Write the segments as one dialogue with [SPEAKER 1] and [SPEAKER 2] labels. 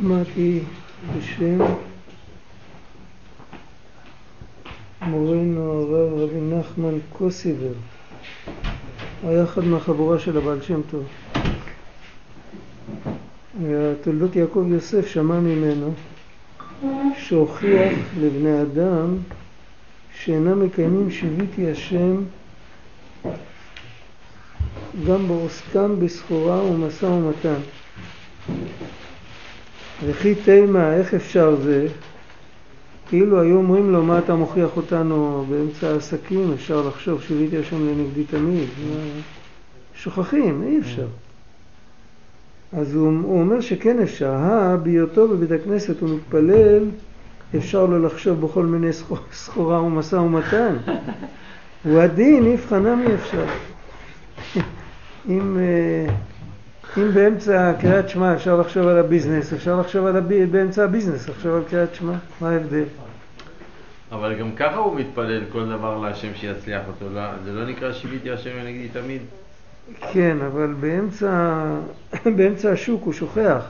[SPEAKER 1] שמעתי בשם מורנו הרב רבי נחמן קוסיבר, היה אחד מהחבורה של הבעל שם טוב. תולדות יעקב יוסף שמע ממנו שהוכיח לבני אדם שאינם מקיימים שיוויתי השם גם בעוסקם בסחורה ומשא ומתן. וכי תימה, איך אפשר זה? כאילו היו אומרים לו, מה אתה מוכיח אותנו באמצע העסקים, אפשר לחשוב שיוויתי השם לנגדי תמיד. שוכחים, אי אפשר. אז הוא, הוא אומר שכן אפשר. הא, בהיותו בבית הכנסת הוא מתפלל, אפשר לו לחשוב בכל מיני סחורה ומשא ומתן. הוא הדין, איפכא נמי אפשר. אם, אה, אם באמצע קריאת שמע אפשר לחשוב על הביזנס, אפשר לחשוב על הב... באמצע הביזנס, לחשוב על קריאת שמע, מה ההבדל?
[SPEAKER 2] אבל גם ככה הוא מתפלל כל דבר להשם שיצליח אותו, לא, זה לא נקרא שיביתי השם ונגדי תמיד?
[SPEAKER 1] כן, אבל באמצע, באמצע השוק הוא שוכח.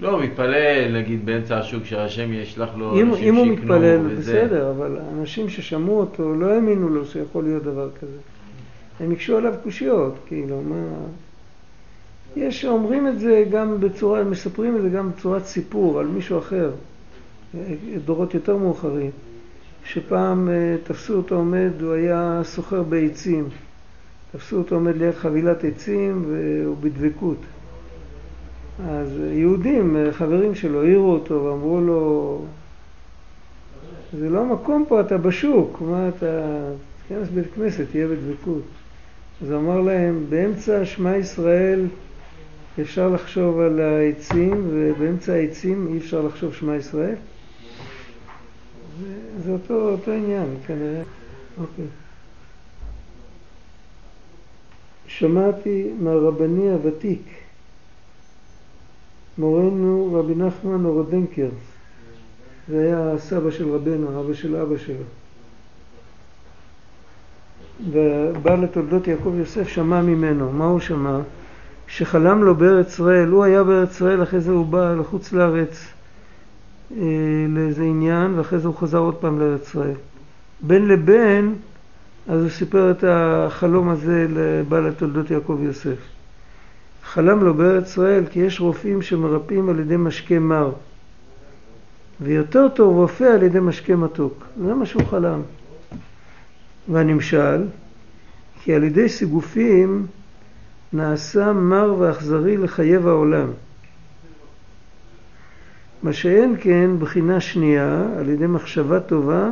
[SPEAKER 2] לא, הוא מתפלל, נגיד, באמצע השוק, שהשם ישלח לו
[SPEAKER 1] אם,
[SPEAKER 2] אנשים
[SPEAKER 1] אם הוא
[SPEAKER 2] שיקנו
[SPEAKER 1] מתפלל,
[SPEAKER 2] וזה.
[SPEAKER 1] בסדר, אבל אנשים ששמעו אותו לא האמינו לו שיכול להיות דבר כזה. הם הקשו עליו קושיות, כאילו, מה... יש שאומרים את זה גם בצורה, מספרים את זה גם בצורת סיפור על מישהו אחר, דורות יותר מאוחרים, שפעם אה, תפסו אותו עומד, הוא היה סוחר בעצים, תפסו אותו עומד ליד חבילת עצים והוא בדבקות. אז יהודים, אה, חברים שלו, העירו אותו ואמרו לו, זה לא המקום פה, אתה בשוק, מה אתה, תיכנס בית כנסת, תהיה בדבקות. אז אמר להם, באמצע שמע ישראל אפשר לחשוב על העצים, ובאמצע העצים אי אפשר לחשוב שמע ישראל? זה, זה אותו, אותו עניין, כנראה. אוקיי. שמעתי מהרבני הוותיק, מורנו רבי נחמן אורדנקר, זה היה הסבא של רבנו, אבא של אבא שלו. ובא לתולדות יעקב יוסף שמע ממנו, מה הוא שמע? שחלם לו בארץ ישראל, הוא היה בארץ ישראל, אחרי זה הוא בא לחוץ לארץ אה, לאיזה עניין, ואחרי זה הוא חזר עוד פעם לארץ ישראל. בין לבין, אז הוא סיפר את החלום הזה לבעל התולדות יעקב יוסף. חלם לו בארץ ישראל כי יש רופאים שמרפאים על ידי משקה מר, ויותר טוב רופא על ידי משקה מתוק. זה מה שהוא חלם. והנמשל, כי על ידי סיגופים נעשה מר ואכזרי לחייב העולם. מה שאין כן, בחינה שנייה, על ידי מחשבה טובה,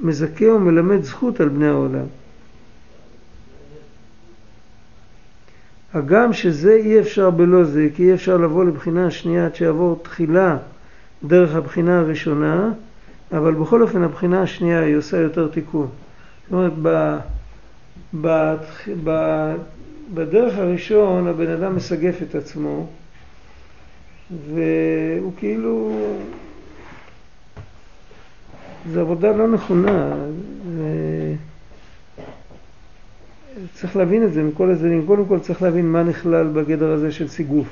[SPEAKER 1] מזכה ומלמד זכות על בני העולם. הגם שזה אי אפשר בלא זה, כי אי אפשר לבוא לבחינה השנייה עד שיעבור תחילה דרך הבחינה הראשונה, אבל בכל אופן הבחינה השנייה היא עושה יותר תיקון. זאת אומרת, ב, ב, ב, בדרך הראשון הבן אדם מסגף את עצמו, והוא כאילו... זו עבודה לא נכונה. ו... צריך להבין את זה מכל הצדדים. קודם כל צריך להבין מה נכלל בגדר הזה של סיגוף.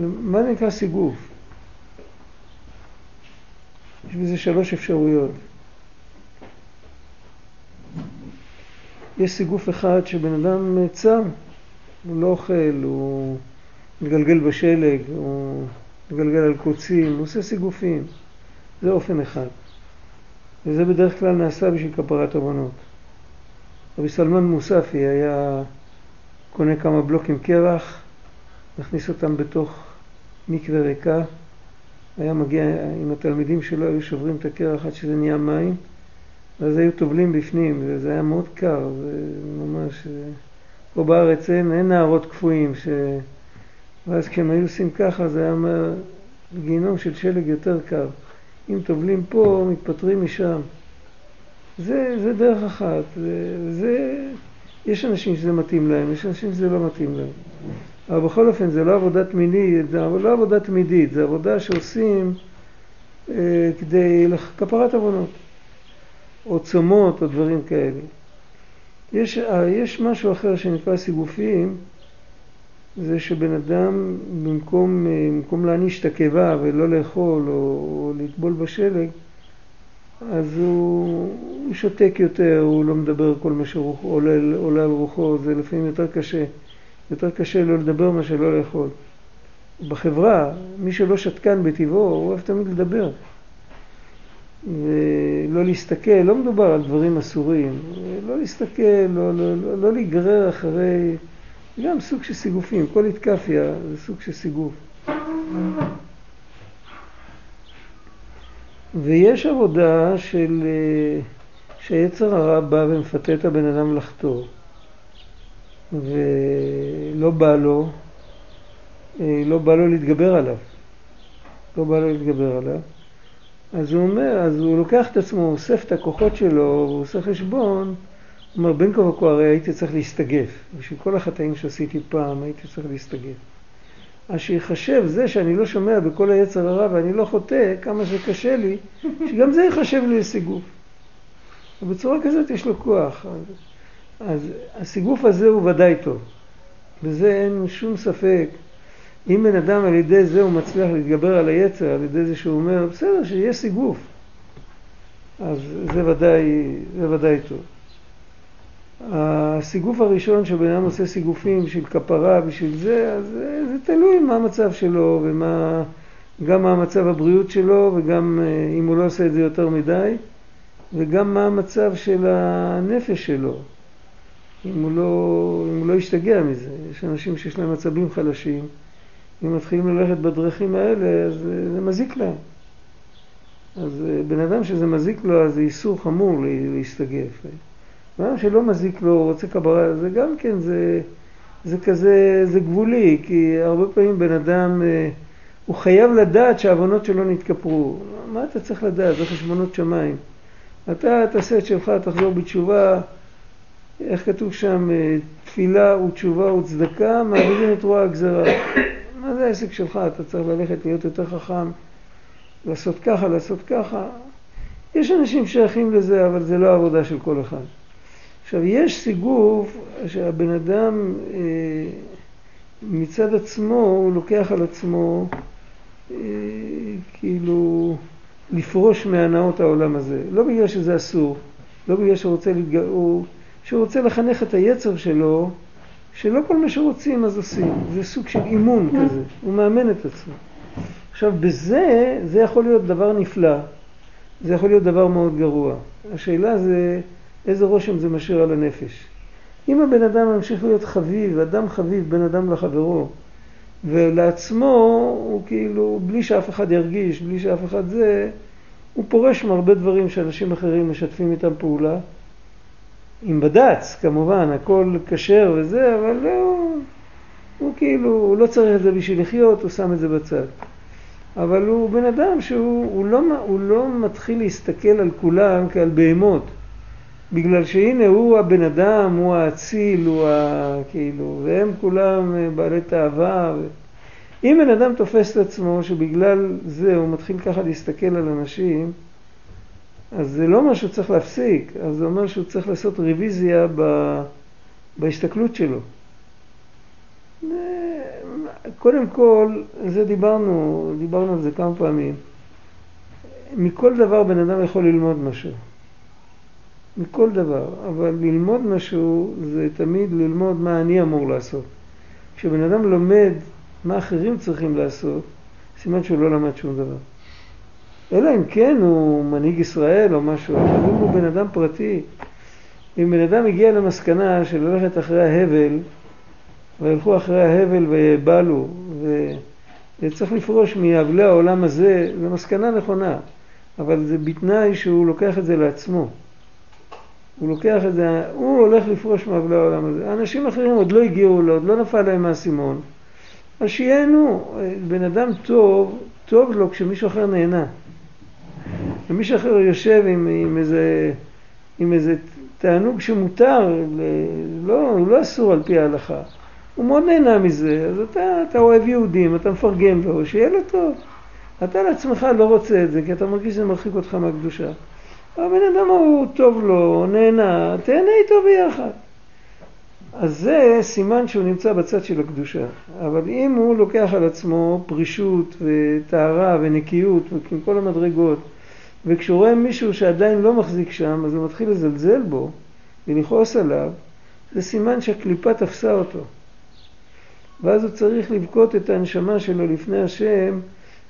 [SPEAKER 1] מה נקרא סיגוף? יש בזה שלוש אפשרויות. יש סיגוף אחד שבן אדם צם, הוא לא אוכל, הוא מגלגל בשלג, הוא מגלגל על קוצים, הוא עושה סיגופים. זה אופן אחד. וזה בדרך כלל נעשה בשביל כפרת עוונות. רבי סלמן מוספי היה קונה כמה בלוקים קרח, מכניס אותם בתוך מקווה ריקה, היה מגיע עם התלמידים שלו, היו שוברים את הקרח עד שזה נהיה מים, ואז היו טובלים בפנים, וזה היה מאוד קר, זה ממש... פה בארץ אין, אין נערות קפואים, ש... ואז כשהם היו עושים ככה, זה היה גיהנום של שלג יותר קר. אם טובלים פה, מתפטרים משם. זה, זה דרך אחת. זה, זה, יש אנשים שזה מתאים להם, יש אנשים שזה לא מתאים להם. אבל בכל אופן, זה לא עבודה תמידית, זה לא עבודה תמידית, זה עבודה שעושים אה, כדי כפרת עוונות. או צומות או דברים כאלה. יש, אה, יש משהו אחר שנקרא סיגופים, זה שבן אדם במקום, במקום להעניש את הקיבה ולא לאכול או, או לטבול בשלג, אז הוא, הוא שותק יותר, הוא לא מדבר כל מה שעולה על רוחו, זה לפעמים יותר קשה. יותר קשה לו לדבר מאשר לא לאכול. בחברה, מי שלא שתקן בטבעו, הוא אוהב תמיד לדבר. ולא להסתכל, לא מדובר על דברים אסורים, לא להסתכל, לא, לא, לא, לא להיגרר אחרי, גם סוג של סיגופים, כל התקפיה זה סוג של סיגוף. ויש עבודה של, שהיצר הרע בא ומפתה את הבן אדם לחתור, ולא בא לו, לא בא לו להתגבר עליו, לא בא לו להתגבר עליו. אז הוא אומר, אז הוא לוקח את עצמו, אוסף את הכוחות שלו, הוא עושה חשבון, הוא אומר, בין כה וכה הרי הייתי צריך להסתגף. בשביל כל החטאים שעשיתי פעם הייתי צריך להסתגף. אז שיחשב זה שאני לא שומע בכל היצר הרע ואני לא חוטא, כמה שקשה לי, שגם זה יחשב לי לסיגוף. ובצורה כזאת יש לו כוח. אז, אז הסיגוף הזה הוא ודאי טוב. בזה אין שום ספק. אם בן אדם על ידי זה הוא מצליח להתגבר על היצר, על ידי זה שהוא אומר, בסדר, שיהיה סיגוף. אז זה ודאי, זה ודאי טוב. הסיגוף הראשון שבן אדם עושה סיגופים בשביל כפרה, בשביל זה, אז זה, זה תלוי מה המצב שלו ומה, גם מה המצב הבריאות שלו וגם אה, אם הוא לא עושה את זה יותר מדי וגם מה המצב של הנפש שלו, אם הוא לא, אם הוא לא ישתגע מזה. יש אנשים שיש להם מצבים חלשים אם מתחילים ללכת בדרכים האלה, אז אה, זה מזיק להם. אז אה, בן אדם שזה מזיק לו, אז זה איסור חמור להסתגף. בן אדם שלא מזיק לו, רוצה קברה, זה גם כן, זה, זה כזה, זה גבולי, כי הרבה פעמים בן אדם, אה, הוא חייב לדעת שהעוונות שלו נתכפרו. מה אתה צריך לדעת? זה חשבונות שמיים. אתה תעשה את שלך, תחזור בתשובה, איך כתוב שם, תפילה ותשובה וצדקה, מעבירים את רוע הגזרה. זה העסק שלך? אתה צריך ללכת להיות יותר חכם, לעשות ככה, לעשות ככה. יש אנשים שייכים לזה, אבל זה לא העבודה של כל אחד. עכשיו, יש סיגוף שהבן אדם אה, מצד עצמו, הוא לוקח על עצמו אה, כאילו לפרוש מהנאות העולם הזה. לא בגלל שזה אסור, לא בגלל שהוא רוצה, להתג... הוא... שהוא רוצה לחנך את היצר שלו שלא כל מה שרוצים אז עושים, זה סוג של אימון כזה, הוא מאמן את עצמו. עכשיו בזה, זה יכול להיות דבר נפלא, זה יכול להיות דבר מאוד גרוע. השאלה זה איזה רושם זה משאיר על הנפש. אם הבן אדם ממשיך להיות חביב, אדם חביב בין אדם לחברו, ולעצמו הוא כאילו, בלי שאף אחד ירגיש, בלי שאף אחד זה, הוא פורש מהרבה דברים שאנשים אחרים משתפים איתם פעולה, עם בד"ץ, כמובן, הכל כשר וזה, אבל לא, הוא כאילו, הוא לא צריך את זה בשביל לחיות, הוא שם את זה בצד. אבל הוא בן אדם שהוא הוא לא, הוא לא מתחיל להסתכל על כולם כעל בהמות, בגלל שהנה הוא הבן אדם, הוא האציל, הוא ה... כאילו, והם כולם בעלי תאווה. ו... אם בן אדם תופס את עצמו שבגלל זה הוא מתחיל ככה להסתכל על אנשים, אז זה לא אומר שהוא צריך להפסיק, אז זה אומר שהוא צריך לעשות רוויזיה ב... בהסתכלות שלו. קודם כל, זה דיברנו, דיברנו על זה כמה פעמים. מכל דבר בן אדם יכול ללמוד משהו. מכל דבר, אבל ללמוד משהו זה תמיד ללמוד מה אני אמור לעשות. כשבן אדם לומד מה אחרים צריכים לעשות, סימן שהוא לא למד שום דבר. אלא אם כן הוא מנהיג ישראל או משהו, אבל אם הוא בן אדם פרטי, אם בן אדם הגיע למסקנה של ללכת אחרי ההבל, וילכו אחרי ההבל ויבלו, וצריך לפרוש מאבלי העולם הזה, זו מסקנה נכונה, אבל זה בתנאי שהוא לוקח את זה לעצמו. הוא לוקח את זה, הוא הולך לפרוש מאבלי העולם הזה. אנשים אחרים עוד לא הגיעו עוד לא נפל להם מהאסימון. אז שיהנו, בן אדם טוב, טוב לו כשמישהו אחר נהנה. ומישהו אחר יושב עם, עם, איזה, עם איזה תענוג שמותר, לא, הוא לא אסור על פי ההלכה. הוא מאוד נהנה מזה, אז אתה, אתה אוהב יהודים, אתה מפרגן לו, שיהיה לו טוב. אתה לעצמך לא רוצה את זה, כי אתה מרגיש שזה מרחיק אותך מהקדושה. הבן אדם ההוא טוב לו, נהנה, תהנה איתו ביחד. אז זה סימן שהוא נמצא בצד של הקדושה. אבל אם הוא לוקח על עצמו פרישות וטהרה ונקיות ועם כל המדרגות, וכשהוא רואה מישהו שעדיין לא מחזיק שם, אז הוא מתחיל לזלזל בו ולכעוס עליו, זה סימן שהקליפה תפסה אותו. ואז הוא צריך לבכות את הנשמה שלו לפני השם,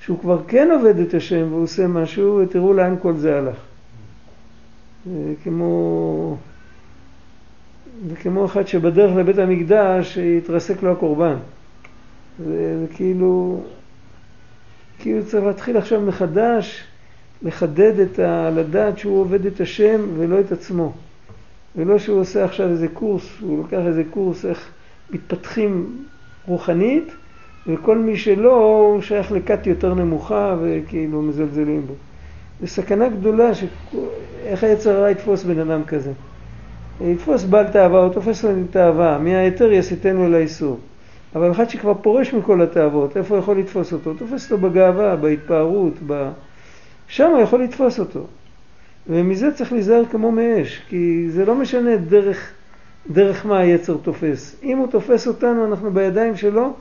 [SPEAKER 1] שהוא כבר כן עובד את השם והוא עושה משהו, ותראו לאן כל זה הלך. זה כמו אחד שבדרך לבית המקדש התרסק לו הקורבן. זה, כאילו, כאילו צריך להתחיל עכשיו מחדש, לחדד את ה... לדעת שהוא עובד את השם ולא את עצמו. ולא שהוא עושה עכשיו איזה קורס, הוא לוקח איזה קורס איך מתפתחים רוחנית, וכל מי שלא, הוא שייך לכת יותר נמוכה וכאילו מזלזלים בו. זו סכנה גדולה, ש... איך היצר הרע יתפוס בן אדם כזה. יתפוס בעל תאווה, הוא תופס לו תאווה, מההיתר יסיתנו אל האיסור. אבל אחד שכבר פורש מכל התאוות, איפה יכול לתפוס אותו? תופס אותו בגאווה, בהתפארות, ב... שם הוא יכול לתפוס אותו. ומזה צריך להיזהר כמו מאש, כי זה לא משנה דרך, דרך מה היצר תופס. אם הוא תופס אותנו, אנחנו בידיים שלו,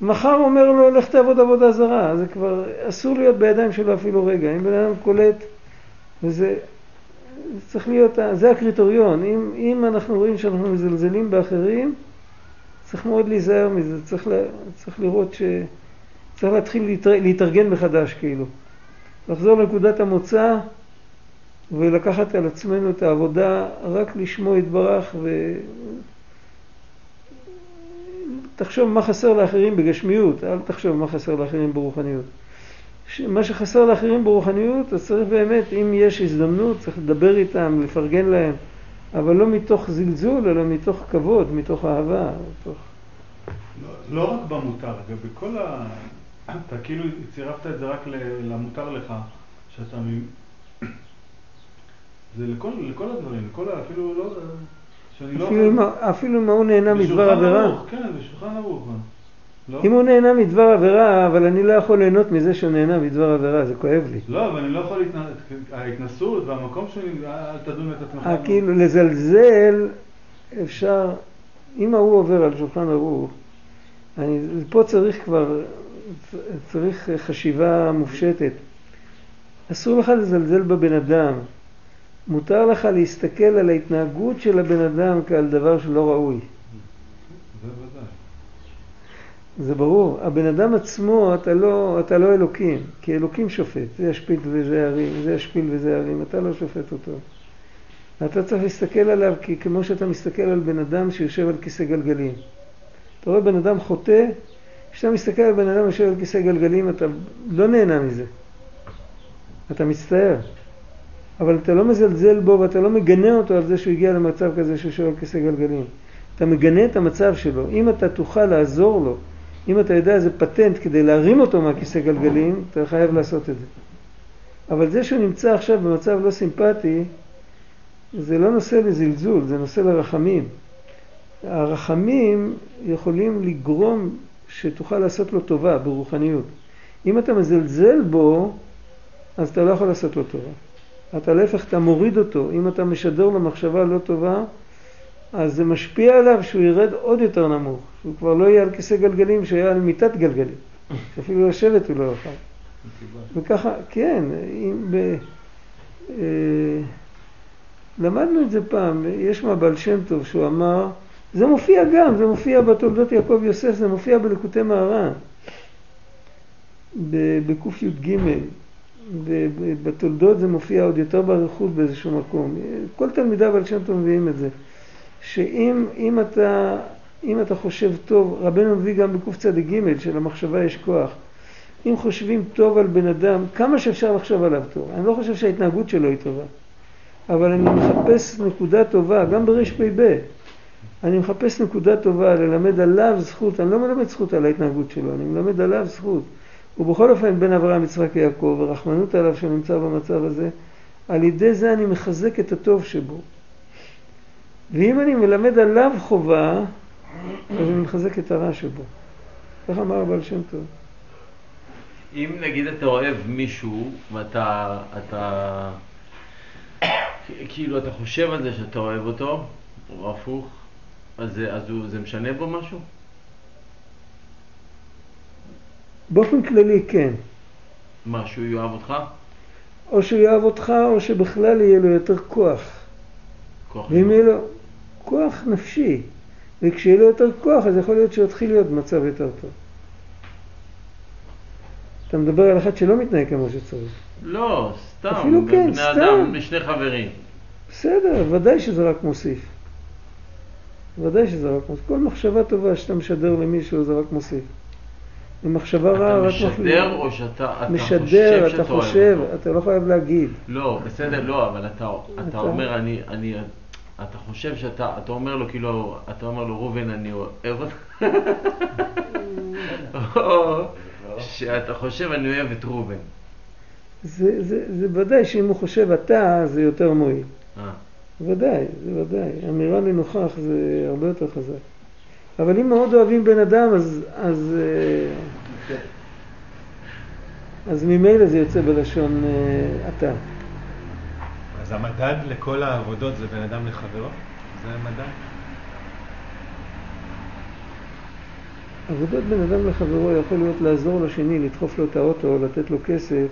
[SPEAKER 1] מחר אומר לו, לך תעבוד עבודה זרה. זה כבר אסור להיות בידיים שלו אפילו רגע. אם בן אדם קולט, וזה צריך להיות, זה הקריטריון. אם, אם אנחנו רואים שאנחנו מזלזלים באחרים, צריך מאוד להיזהר מזה. צריך, לה, צריך לראות ש... צריך להתחיל. להתארגן מחדש, כאילו. לחזור לנקודת המוצא ולקחת על עצמנו את העבודה רק לשמו יתברך ו... תחשוב מה חסר לאחרים בגשמיות, אל תחשוב מה חסר לאחרים ברוחניות. מה שחסר לאחרים ברוחניות, אז צריך באמת, אם יש הזדמנות, צריך לדבר איתם, לפרגן להם, אבל לא מתוך זלזול, אלא מתוך כבוד, מתוך אהבה. מתוך...
[SPEAKER 3] לא, לא רק במותר, אגב, בכל ה... אתה כאילו צירפת את זה רק למותר לך, שאתה... זה לכל, לכל הדברים, לכל. אפילו לא...
[SPEAKER 1] לא אפילו אם הוא נהנה מדבר עבירה.
[SPEAKER 3] כן, בשולחן ערוך.
[SPEAKER 1] לא? אם הוא נהנה מדבר עבירה, אבל אני לא יכול ליהנות מזה שהוא נהנה מדבר עבירה, זה כואב לי.
[SPEAKER 3] לא, אבל אני לא יכול, ההתנסות והמקום שלי, אל תדון את עצמך.
[SPEAKER 1] אה, כאילו לזלזל, אפשר, אם ההוא עובר על שולחן ערוך, אני, פה צריך כבר, צריך חשיבה מופשטת. אסור לך לזלזל בבן אדם. מותר לך להסתכל על ההתנהגות של הבן אדם כעל דבר שלא ראוי. זה ברור. הבן אדם עצמו, אתה לא, אתה לא אלוקים, כי אלוקים שופט. זה ישפיל וזה ירים, זה ישפיל וזה ירים, אתה לא שופט אותו. אתה צריך להסתכל עליו כי כמו שאתה מסתכל על בן אדם שיושב על כיסא גלגלים. אתה רואה בן אדם חוטא, כשאתה מסתכל על בן אדם שיושב על כיסא גלגלים, אתה לא נהנה מזה. אתה מצטער. אבל אתה לא מזלזל בו ואתה לא מגנה אותו על זה שהוא הגיע למצב כזה שהוא שואל כיסא גלגלים. אתה מגנה את המצב שלו. אם אתה תוכל לעזור לו, אם אתה יודע איזה פטנט כדי להרים אותו מהכיסא גלגלים, אתה חייב לעשות את זה. אבל זה שהוא נמצא עכשיו במצב לא סימפטי, זה לא נושא לזלזול, זה נושא לרחמים. הרחמים יכולים לגרום שתוכל לעשות לו טובה ברוחניות. אם אתה מזלזל בו, אז אתה לא יכול לעשות לו טובה. אתה להפך, אתה מוריד אותו. אם אתה משדר לו מחשבה לא טובה, אז זה משפיע עליו שהוא ירד עוד יותר נמוך. שהוא כבר לא יהיה על כיסא גלגלים, שהוא יהיה על מיטת גלגלים. אפילו לשבת הוא לא יוכל. וככה, כן, אם ב... אה, למדנו את זה פעם, יש מהבעל שם טוב שהוא אמר, זה מופיע גם, זה מופיע בתולדות יעקב יוסף, זה מופיע בלקוטי מהר"ן, בקי"ג, בתולדות זה מופיע עוד יותר באריכות באיזשהו מקום. כל תלמידיו על שם טוב מביאים את זה. שאם אתה, אם אתה חושב טוב, רבנו מביא גם בקצ"ג שלמחשבה יש כוח. אם חושבים טוב על בן אדם, כמה שאפשר לחשוב עליו טוב. אני לא חושב שההתנהגות שלו היא טובה. אבל אני מחפש נקודה טובה, גם ברפ"ב. אני מחפש נקודה טובה, ללמד עליו זכות, אני לא מלמד זכות על ההתנהגות שלו, אני מלמד עליו זכות. ובכל אופן בין אברהם, יצחק ויעקב, ורחמנות עליו שהוא נמצא במצב הזה, על ידי זה אני מחזק את הטוב שבו. ואם אני מלמד עליו חובה, אז אני מחזק את הרע שבו. איך אמר הבעל שם טוב?
[SPEAKER 2] אם נגיד אתה אוהב מישהו ואתה, אתה, כאילו אתה חושב על זה שאתה אוהב אותו, או הפוך, אז אז הוא- זה משנה בו משהו?
[SPEAKER 1] באופן כללי כן.
[SPEAKER 2] מה, שהוא יאהב אותך?
[SPEAKER 1] או שהוא יאהב אותך, או שבכלל יהיה לו יותר כוח.
[SPEAKER 2] כוח
[SPEAKER 1] ואם יהיה לו כוח נפשי, וכשיהיה לו יותר כוח, אז יכול להיות שהוא יתחיל להיות במצב יותר טוב. אתה מדבר על אחד שלא מתנהג כמו שצריך.
[SPEAKER 2] לא, סתם.
[SPEAKER 1] אפילו כן,
[SPEAKER 2] בני
[SPEAKER 1] סתם.
[SPEAKER 2] אדם, שני חברים.
[SPEAKER 1] בסדר, ודאי שזה רק מוסיף. ודאי שזה רק מוסיף. כל מחשבה טובה שאתה משדר למישהו זה רק מוסיף. ומחשבה רעה
[SPEAKER 2] אתה
[SPEAKER 1] רק
[SPEAKER 2] משדר או שאתה אתה
[SPEAKER 1] משדר,
[SPEAKER 2] חושב
[SPEAKER 1] אתה
[SPEAKER 2] שאתה
[SPEAKER 1] חושב,
[SPEAKER 2] אותו?
[SPEAKER 1] אתה לא חייב להגיד.
[SPEAKER 2] לא, בסדר, לא, אבל אתה,
[SPEAKER 1] אתה-
[SPEAKER 2] אתה אומר, אני, אני, אתה חושב שאתה, אתה אומר לו כאילו, אתה אומר לו, ראובן, אני אוהב אותך, או שאתה חושב, אני אוהב את ראובן.
[SPEAKER 1] זה, זה, זה ודאי שאם הוא חושב אתה, זה יותר מועיל. ודאי, זה ודאי. אמירה לנוכח זה הרבה יותר חזק. אבל אם מאוד אוהבים בן אדם, אז, אז, אה, אז ממילא זה יוצא בלשון אה, אתה.
[SPEAKER 4] אז המדד לכל העבודות זה בין אדם לחברו? זה המדד?
[SPEAKER 1] עבודת בן אדם לחברו יכול להיות לעזור לשני, לדחוף לו את האוטו, לתת לו כסף,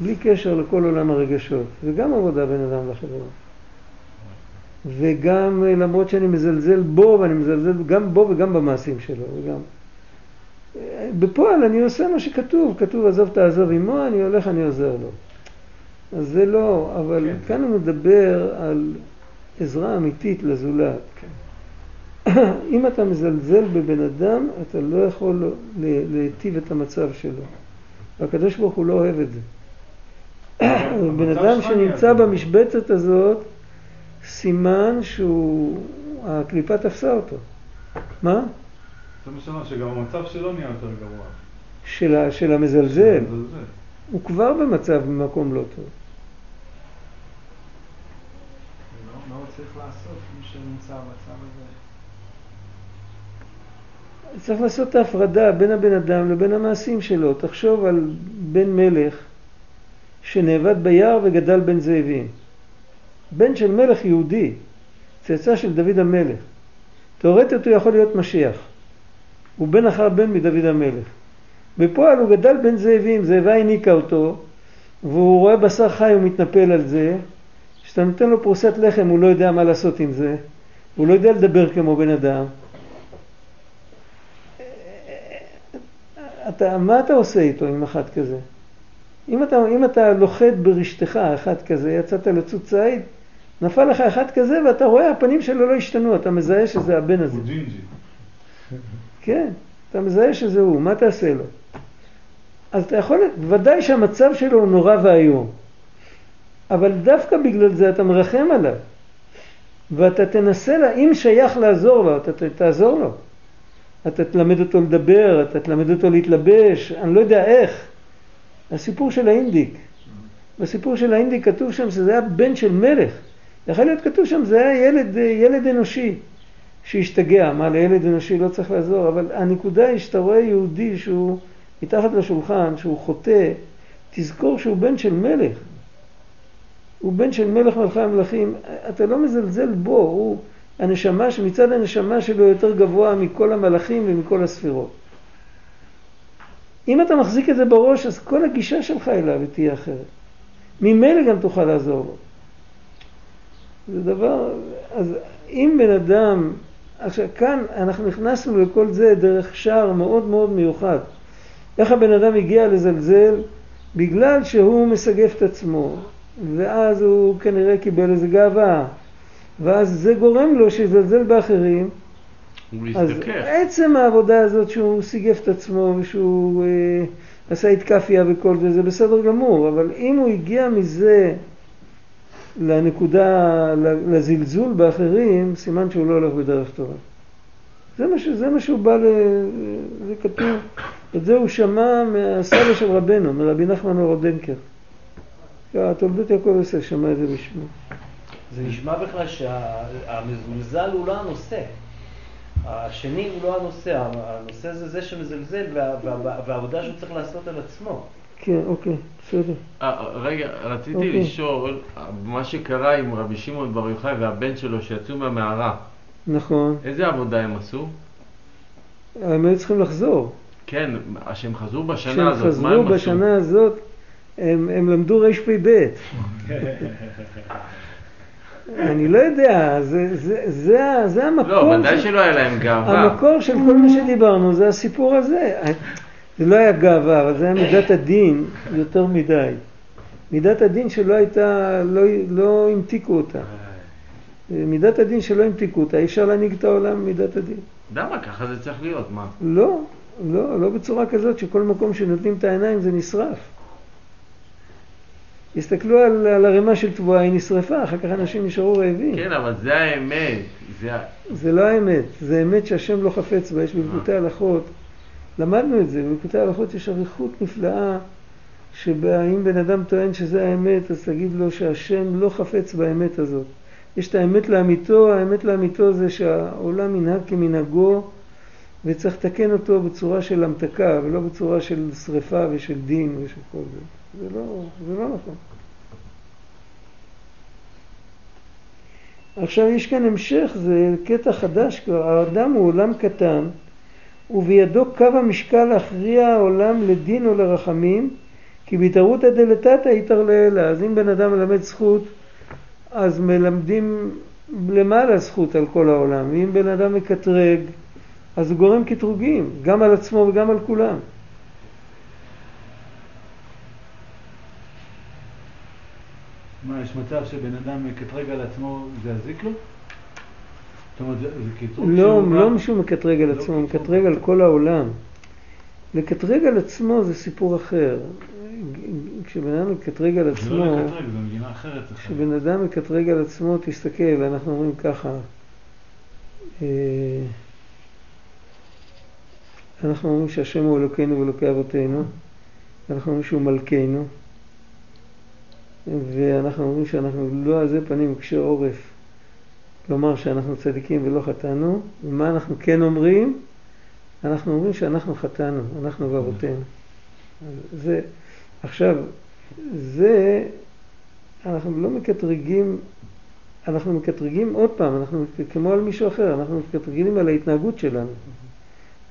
[SPEAKER 1] בלי קשר לכל עולם הרגשות. זה גם עבודה בין אדם לחברו. וגם אה, למרות שאני מזלזל בו, ואני מזלזל גם בו וגם במעשים שלו. וגם... אה, בפועל אני עושה מה שכתוב, כתוב עזוב תעזוב עמו, אני הולך, אני עוזר לו. אז זה לא, אבל
[SPEAKER 4] כן,
[SPEAKER 1] כאן הוא מדבר על עזרה אמיתית לזולת. אם אתה מזלזל בבן אדם, אתה לא יכול להיטיב את המצב שלו. והקדוש ברוך הוא לא אוהב את זה. בן אדם שנמצא. במשבצת הזאת, סימן שהוא, הקליפה תפסה אותו. מה?
[SPEAKER 3] זה מה שאמר, שגם המצב שלו נהיה יותר גרוע.
[SPEAKER 1] של, ה- של המזלזל.
[SPEAKER 3] מזלזל.
[SPEAKER 1] הוא כבר במצב, במקום לא טוב.
[SPEAKER 5] מה הוא צריך לעשות, מי שנמצא במצב הזה?
[SPEAKER 1] צריך לעשות את ההפרדה בין הבן אדם לבין המעשים שלו. תחשוב על בן מלך שנאבד ביער וגדל בין זאבים. בן של מלך יהודי, צאצא של דוד המלך. תאורטית הוא יכול להיות משיח. הוא בן אחר בן מדוד המלך. בפועל הוא גדל בין זאבים, זאבה הניקה אותו, והוא רואה בשר חי ומתנפל על זה. כשאתה נותן לו פרוסת לחם הוא לא יודע מה לעשות עם זה, הוא לא יודע לדבר כמו בן אדם. אתה, מה אתה עושה איתו עם אחד כזה? אם אתה, אם אתה לוכד ברשתך אחד כזה, יצאת לצוד ציד, נפל לך אחד כזה ואתה רואה הפנים שלו לא השתנו, אתה מזהה שזה הבן הזה. כן, אתה מזהה שזה הוא, מה תעשה לו? אז אתה יכול, ודאי שהמצב שלו הוא נורא ואיום, אבל דווקא בגלל זה אתה מרחם עליו, ואתה תנסה, לה, אם שייך לעזור לו, אתה ת- תעזור לו. אתה תלמד אותו לדבר, אתה תלמד אותו להתלבש, אני לא יודע איך. הסיפור של האינדיק, בסיפור של האינדיק כתוב שם שזה היה בן של מלך. יכול להיות כתוב שם זה היה ילד, ילד אנושי שהשתגע, מה לילד אנושי לא צריך לעזור, אבל הנקודה היא שאתה רואה יהודי שהוא מתחת לשולחן, שהוא חוטא, תזכור שהוא בן של מלך. הוא בן של מלך מלכי המלכים, אתה לא מזלזל בו, הוא הנשמה, מצד הנשמה שלו יותר גבוה מכל המלאכים ומכל הספירות. אם אתה מחזיק את זה בראש, אז כל הגישה שלך אליו תהיה אחרת. ממילא גם תוכל לעזור לו. זה דבר, אז אם בן אדם, עכשיו כאן אנחנו נכנסנו לכל זה דרך שער מאוד מאוד מיוחד. איך הבן אדם הגיע לזלזל? בגלל שהוא מסגף את עצמו, ואז הוא כנראה קיבל איזה גאווה, ואז זה גורם לו שיזלזל באחרים.
[SPEAKER 2] הוא
[SPEAKER 1] אז. עצם העבודה הזאת שהוא סיגף את עצמו ושהוא אה, עשה התקפיה וכל זה, זה בסדר גמור, אבל אם הוא הגיע מזה לנקודה, לזלזול באחרים, סימן שהוא לא הולך בדרך טובה. זה מה, ש, זה מה שהוא בא ל... זה כתוב, את זה הוא שמע מהסבא של רבנו, מרבי נחמן אורודנקר. תולדות יעקב יוסף שמע את זה בשמו.
[SPEAKER 6] זה נשמע בכלל שהמזולזל הוא לא הנושא. השני הוא לא הנושא, הנושא זה זה שמזלזל וה- וה- והעבודה שהוא צריך לעשות על עצמו.
[SPEAKER 1] כן, אוקיי, בסדר.
[SPEAKER 2] אה, רגע, רציתי
[SPEAKER 1] אוקיי.
[SPEAKER 2] לשאול, מה שקרה עם רבי שמעון בר יוחאי והבן שלו שיצאו מהמערה,
[SPEAKER 1] נכון.
[SPEAKER 2] איזה עבודה הם עשו?
[SPEAKER 1] הם היו צריכים לחזור.
[SPEAKER 2] כן, שהם חזרו בשנה
[SPEAKER 1] כשהם
[SPEAKER 2] הזאת, מה
[SPEAKER 1] חזרו
[SPEAKER 2] הם עשו?
[SPEAKER 1] בשנה הזאת, הם, הם למדו רפ"ב. אני לא יודע, זה, זה, זה, זה המקור.
[SPEAKER 2] לא, ודאי
[SPEAKER 1] של-
[SPEAKER 2] שלא היה להם גאווה.
[SPEAKER 1] המקור של כל מה שדיברנו זה הסיפור הזה. זה לא היה גאווה, אבל זה היה מידת הדין יותר מדי. מידת הדין שלא הייתה, לא, לא המתיקו אותה. מידת הדין שלא המתיקו אותה, אי אפשר להנהיג את העולם במידת הדין.
[SPEAKER 2] למה? ככה זה צריך להיות, מה?
[SPEAKER 1] לא, לא, לא בצורה כזאת שכל מקום שנותנים את העיניים זה נשרף. הסתכלו על, על ערימה של תבואה, היא נשרפה, אחר כך אנשים נשארו רעבים.
[SPEAKER 2] כן, אבל זה האמת. זה
[SPEAKER 1] זה לא האמת, זה אמת שהשם לא חפץ בה, יש בליקוטי הלכות, למדנו את זה, בליקוטי הלכות יש אריכות נפלאה, שבה אם בן אדם טוען שזה האמת, אז תגיד לו שהשם לא חפץ באמת הזאת. יש את האמת לאמיתו, האמת לאמיתו זה שהעולם ינהג כמנהגו, וצריך לתקן אותו בצורה של המתקה, ולא בצורה של שריפה ושל דין ושל כל זה. זה לא, זה לא נכון. עכשיו יש כאן המשך, זה קטע חדש כבר, האדם הוא עולם קטן ובידו קו המשקל להכריע העולם לדין או לרחמים כי בהתערותא דלתתא איתר לאלה. אז אם בן אדם מלמד זכות אז מלמדים למעלה זכות על כל העולם ואם בן אדם מקטרג אז הוא גורם קטרוגים גם על עצמו וגם על כולם.
[SPEAKER 3] מה, יש מצב שבן אדם מקטרג על עצמו, זה יזיק לו? זאת אומרת, זה זה קטרוג
[SPEAKER 1] לא, לא שהוא מקטרג על
[SPEAKER 3] לא
[SPEAKER 1] עצמו, הוא. מקטרג על כל העולם. לקטרג על עצמו זה סיפור אחר. כשבן אדם מקטרג על
[SPEAKER 3] זה
[SPEAKER 1] עצמו,
[SPEAKER 3] לא לקטרג, זה מדינה אחרת. זה.
[SPEAKER 1] כשבן אדם מקטרג על עצמו, תסתכל, אנחנו אומרים ככה, אה, אנחנו אומרים שהשם הוא אלוקינו ואלוקי אבותינו, אנחנו אומרים שהוא מלכנו, ואנחנו אומרים שאנחנו לא עזי פנים קשי עורף לומר שאנחנו צדיקים ולא חטאנו, ומה אנחנו כן אומרים? אנחנו אומרים שאנחנו חטאנו, אנחנו ואבותינו. זה, עכשיו, זה, אנחנו לא מקטרגים, אנחנו מקטרגים עוד פעם, אנחנו כמו על מישהו אחר, אנחנו מקטרגים על ההתנהגות שלנו.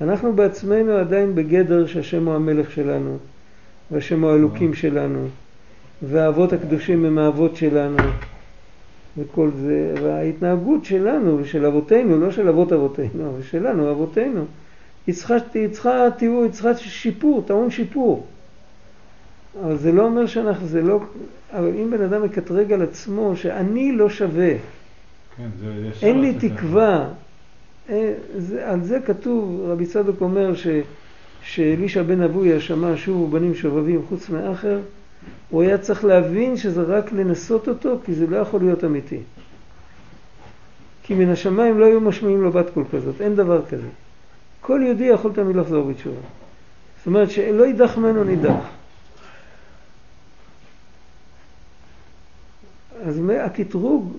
[SPEAKER 1] אנחנו בעצמנו עדיין בגדר שהשם הוא המלך שלנו, והשם הוא האלוקים שלנו, והאבות הקדושים הם האבות שלנו, וכל זה, וההתנהגות שלנו ושל אבותינו, לא של אבות אבותינו, אבל שלנו, אבותינו, היא צריכה, היא צריכה תיאור, היא צריכה שיפור, טעון שיפור. אבל זה לא אומר שאנחנו, זה לא, אבל אם בן אדם מקטרג על עצמו שאני לא שווה,
[SPEAKER 3] כן, זה
[SPEAKER 1] אין לי תקווה, אה, זה, על זה כתוב, רבי צדוק אומר ש, שאלישע בן אבויה שמע שובו בנים שובבים חוץ מאחר, הוא היה צריך להבין שזה רק לנסות אותו, כי זה לא יכול להיות אמיתי. כי מן השמיים לא היו משמיעים לו בת קול כזאת, אין דבר כזה. כל יהודי יכול תמיד לחזור בתשובה. זאת אומרת שלא יידח ממנו נידח. אז הקטרוג,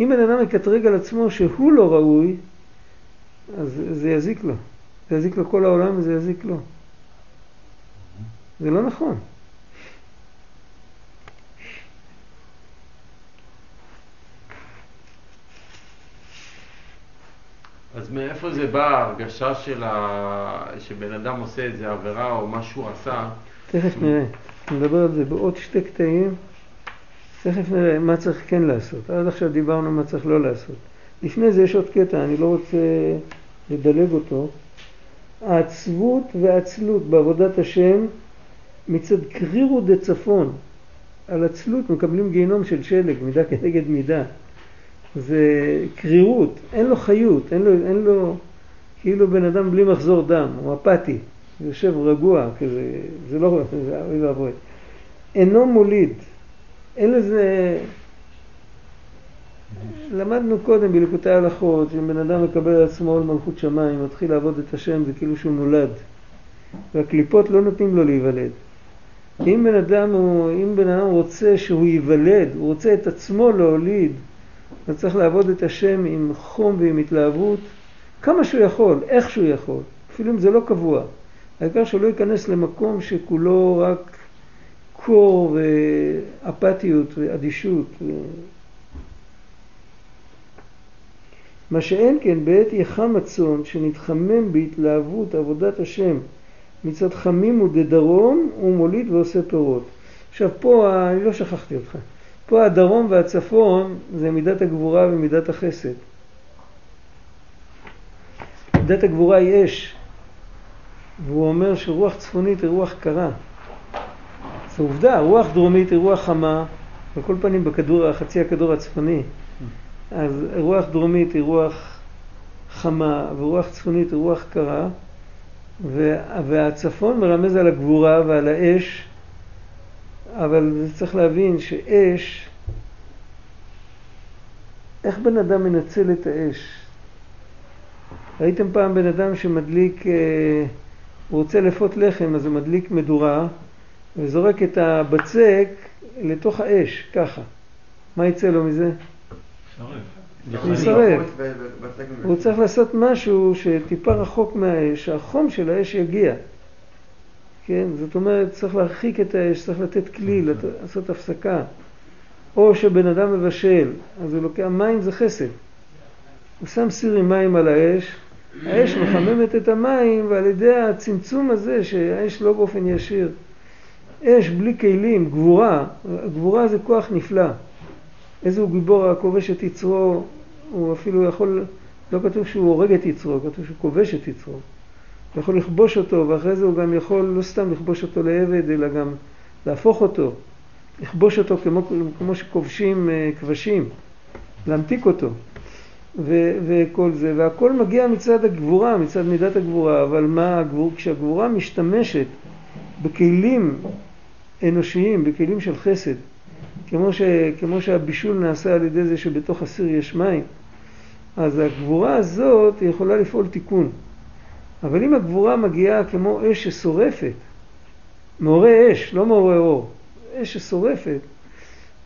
[SPEAKER 1] אם בן אדם מקטרג על עצמו שהוא לא ראוי, אז זה יזיק לו. זה יזיק לכל העולם וזה יזיק לו. זה לא נכון.
[SPEAKER 2] אז מאיפה זה בא ההרגשה של ה... שבן אדם עושה איזה עבירה או מה שהוא עשה?
[SPEAKER 1] תכף נראה. נדבר על זה בעוד שתי קטעים. תכף נראה מה צריך כן לעשות. עד עכשיו דיברנו מה צריך לא לעשות. לפני זה יש עוד קטע, אני לא רוצה לדלג אותו. העצבות והעצלות בעבודת השם מצד קרירו דצפון. על עצלות מקבלים גיהנום של שלג, מידה כנגד מידה. זה קרירות, אין לו חיות, אין לו, אין לו כאילו בן אדם בלי מחזור דם, הוא אפאתי, יושב רגוע כזה, זה לא, זה אוי ואבוי. אינו מוליד, אין לזה, למדנו קודם בליקוטי ההלכות, שאם בן אדם מקבל על עצמו עול מלכות שמיים, מתחיל לעבוד את השם, זה כאילו שהוא נולד. והקליפות לא נותנים לו להיוולד. אם בן אדם, הוא, אם בן אדם רוצה שהוא ייוולד, הוא רוצה את עצמו להוליד, אז צריך לעבוד את השם עם חום ועם התלהבות, כמה שהוא יכול, איך שהוא יכול, אפילו אם זה לא קבוע. העיקר שהוא לא ייכנס למקום שכולו רק קור ואפתיות ואדישות. מה שאין כן בעת יחם הצאן, שנתחמם בהתלהבות עבודת השם מצד חמים הוא מוליד ועושה פירות. עכשיו פה, אני לא שכחתי אותך, פה הדרום והצפון זה מידת הגבורה ומידת החסד. מידת הגבורה היא אש, והוא אומר שרוח צפונית היא רוח קרה. זו עובדה, רוח דרומית היא רוח חמה, על כל פנים בכדור, חצי הכדור הצפוני. אז רוח דרומית היא רוח חמה, ורוח צפונית היא רוח קרה, והצפון מרמז על הגבורה ועל האש, אבל צריך להבין שאש, איך בן אדם מנצל את האש? ראיתם פעם בן אדם שמדליק, אה, הוא רוצה לפות לחם, אז הוא מדליק מדורה וזורק את הבצק לתוך האש, ככה. מה יצא לו מזה? הוא יסרב. הוא צריך לעשות משהו שטיפה רחוק מהאש, שהחום של האש יגיע. כן? זאת אומרת, צריך להרחיק את האש, צריך לתת כלי, לעשות הפסקה. או שבן אדם מבשל, אז הוא לוקח, מים זה חסד. הוא שם סיר עם מים על האש, האש מחממת את המים, ועל ידי הצמצום הזה, שהאש לא באופן ישיר. אש בלי כלים, גבורה, גבורה זה כוח נפלא. איזה הוא גיבור הכובש את יצרו, הוא אפילו יכול, לא כתוב שהוא הורג את יצרו, כתוב שהוא כובש את יצרו. הוא יכול לכבוש אותו, ואחרי זה הוא גם יכול לא סתם לכבוש אותו לעבד, אלא גם להפוך אותו, לכבוש אותו כמו, כמו שכובשים אה, כבשים, להמתיק אותו. ו- וכל זה, והכל מגיע מצד הגבורה, מצד מידת הגבורה, אבל מה הגבור, כשהגבורה משתמשת בכלים אנושיים, בכלים של חסד, כמו, ש, כמו שהבישול נעשה על ידי זה שבתוך הסיר יש מים, אז הגבורה הזאת יכולה לפעול תיקון. אבל אם הגבורה מגיעה כמו אש ששורפת, מעורר אש, לא מעורר אור, אש ששורפת,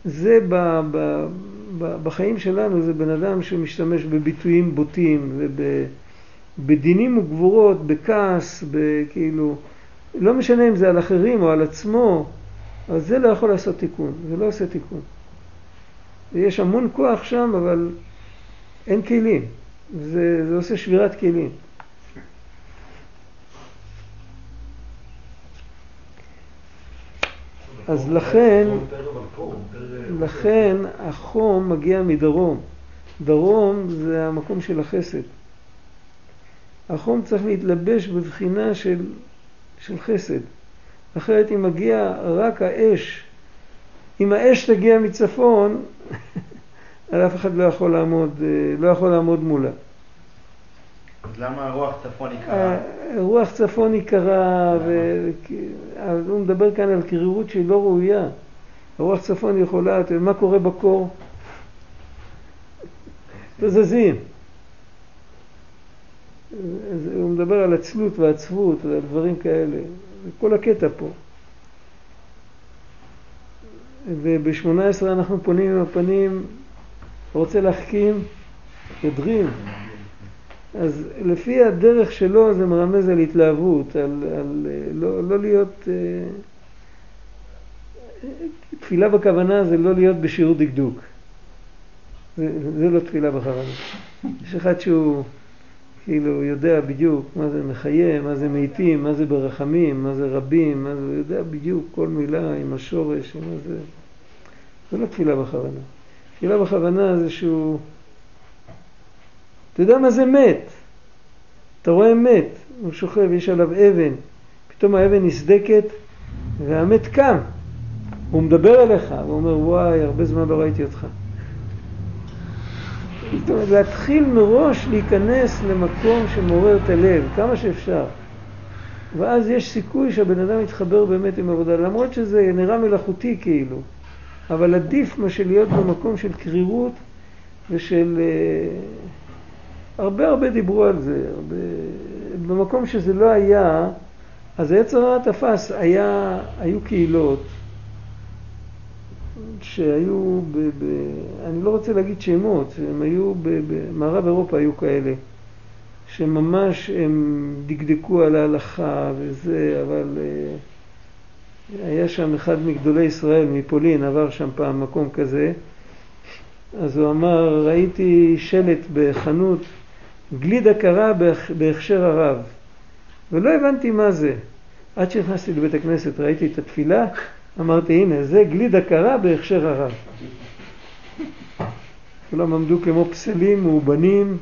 [SPEAKER 1] זה ב, ב, ב, בחיים שלנו, זה בן אדם שמשתמש בביטויים בוטים ובדינים וגבורות, בכעס, בכאילו, לא משנה אם זה על אחרים או על עצמו, אז זה לא יכול לעשות תיקון, זה לא עושה תיקון. יש המון כוח שם, אבל אין כלים. זה, זה עושה שבירת כלים. אז לכן, לכן החום מגיע מדרום. דרום זה המקום של החסד. החום צריך להתלבש בבחינה של, של חסד. אחרת אם מגיע רק האש, אם האש תגיע מצפון, אז אף אחד לא יכול לעמוד, לא יכול לעמוד מולה.
[SPEAKER 7] אז למה הרוח צפון היא קרה?
[SPEAKER 1] רוח צפון היא קרה, והוא מדבר כאן על קרירות שהיא לא ראויה. הרוח צפון יכולה, אתה יודע מה קורה בקור? תזזים. הוא מדבר על עצלות ועצבות ועל דברים כאלה. זה כל הקטע פה. וב-18 אנחנו פונים עם הפנים, רוצה להחכים, ידרים. אז לפי הדרך שלו זה מרמז על התלהבות, על, על לא, לא להיות... אה, תפילה בכוונה זה לא להיות בשיעור דקדוק. זה, זה לא תפילה בכוונה. יש אחד שהוא כאילו יודע בדיוק מה זה מחיה, מה זה מתים, מה זה ברחמים, מה זה רבים, מה זה, הוא יודע בדיוק כל מילה עם השורש, מה זה... זה לא תפילה בכוונה. תפילה בכוונה זה שהוא... אתה יודע מה זה מת? אתה רואה מת, הוא שוכב, יש עליו אבן, פתאום האבן נסדקת והמת קם. הוא מדבר אליך, הוא אומר, וואי, הרבה זמן לא ראיתי אותך. זאת להתחיל מראש להיכנס למקום שמעורר את הלב, כמה שאפשר. ואז יש סיכוי שהבן אדם יתחבר באמת עם עבודה, למרות שזה נראה מלאכותי כאילו, אבל עדיף מה שלהיות במקום של קרירות ושל... הרבה הרבה דיברו על זה, הרבה... במקום שזה לא היה, אז היצר הרע תפס, היה, היו קהילות שהיו, ב, ב, אני לא רוצה להגיד שמות, הם היו, במערב אירופה היו כאלה, שממש הם דקדקו על ההלכה וזה, אבל אה, היה שם אחד מגדולי ישראל מפולין, עבר שם פעם מקום כזה, אז הוא אמר, ראיתי שלט בחנות, גלידה קרה בהכ- בהכשר הרב, ולא הבנתי מה זה. עד שנכנסתי לבית הכנסת ראיתי את התפילה, אמרתי, הנה, זה גלידה קרה בהכשר הרב. כולם עמדו כמו פסלים מאובנים,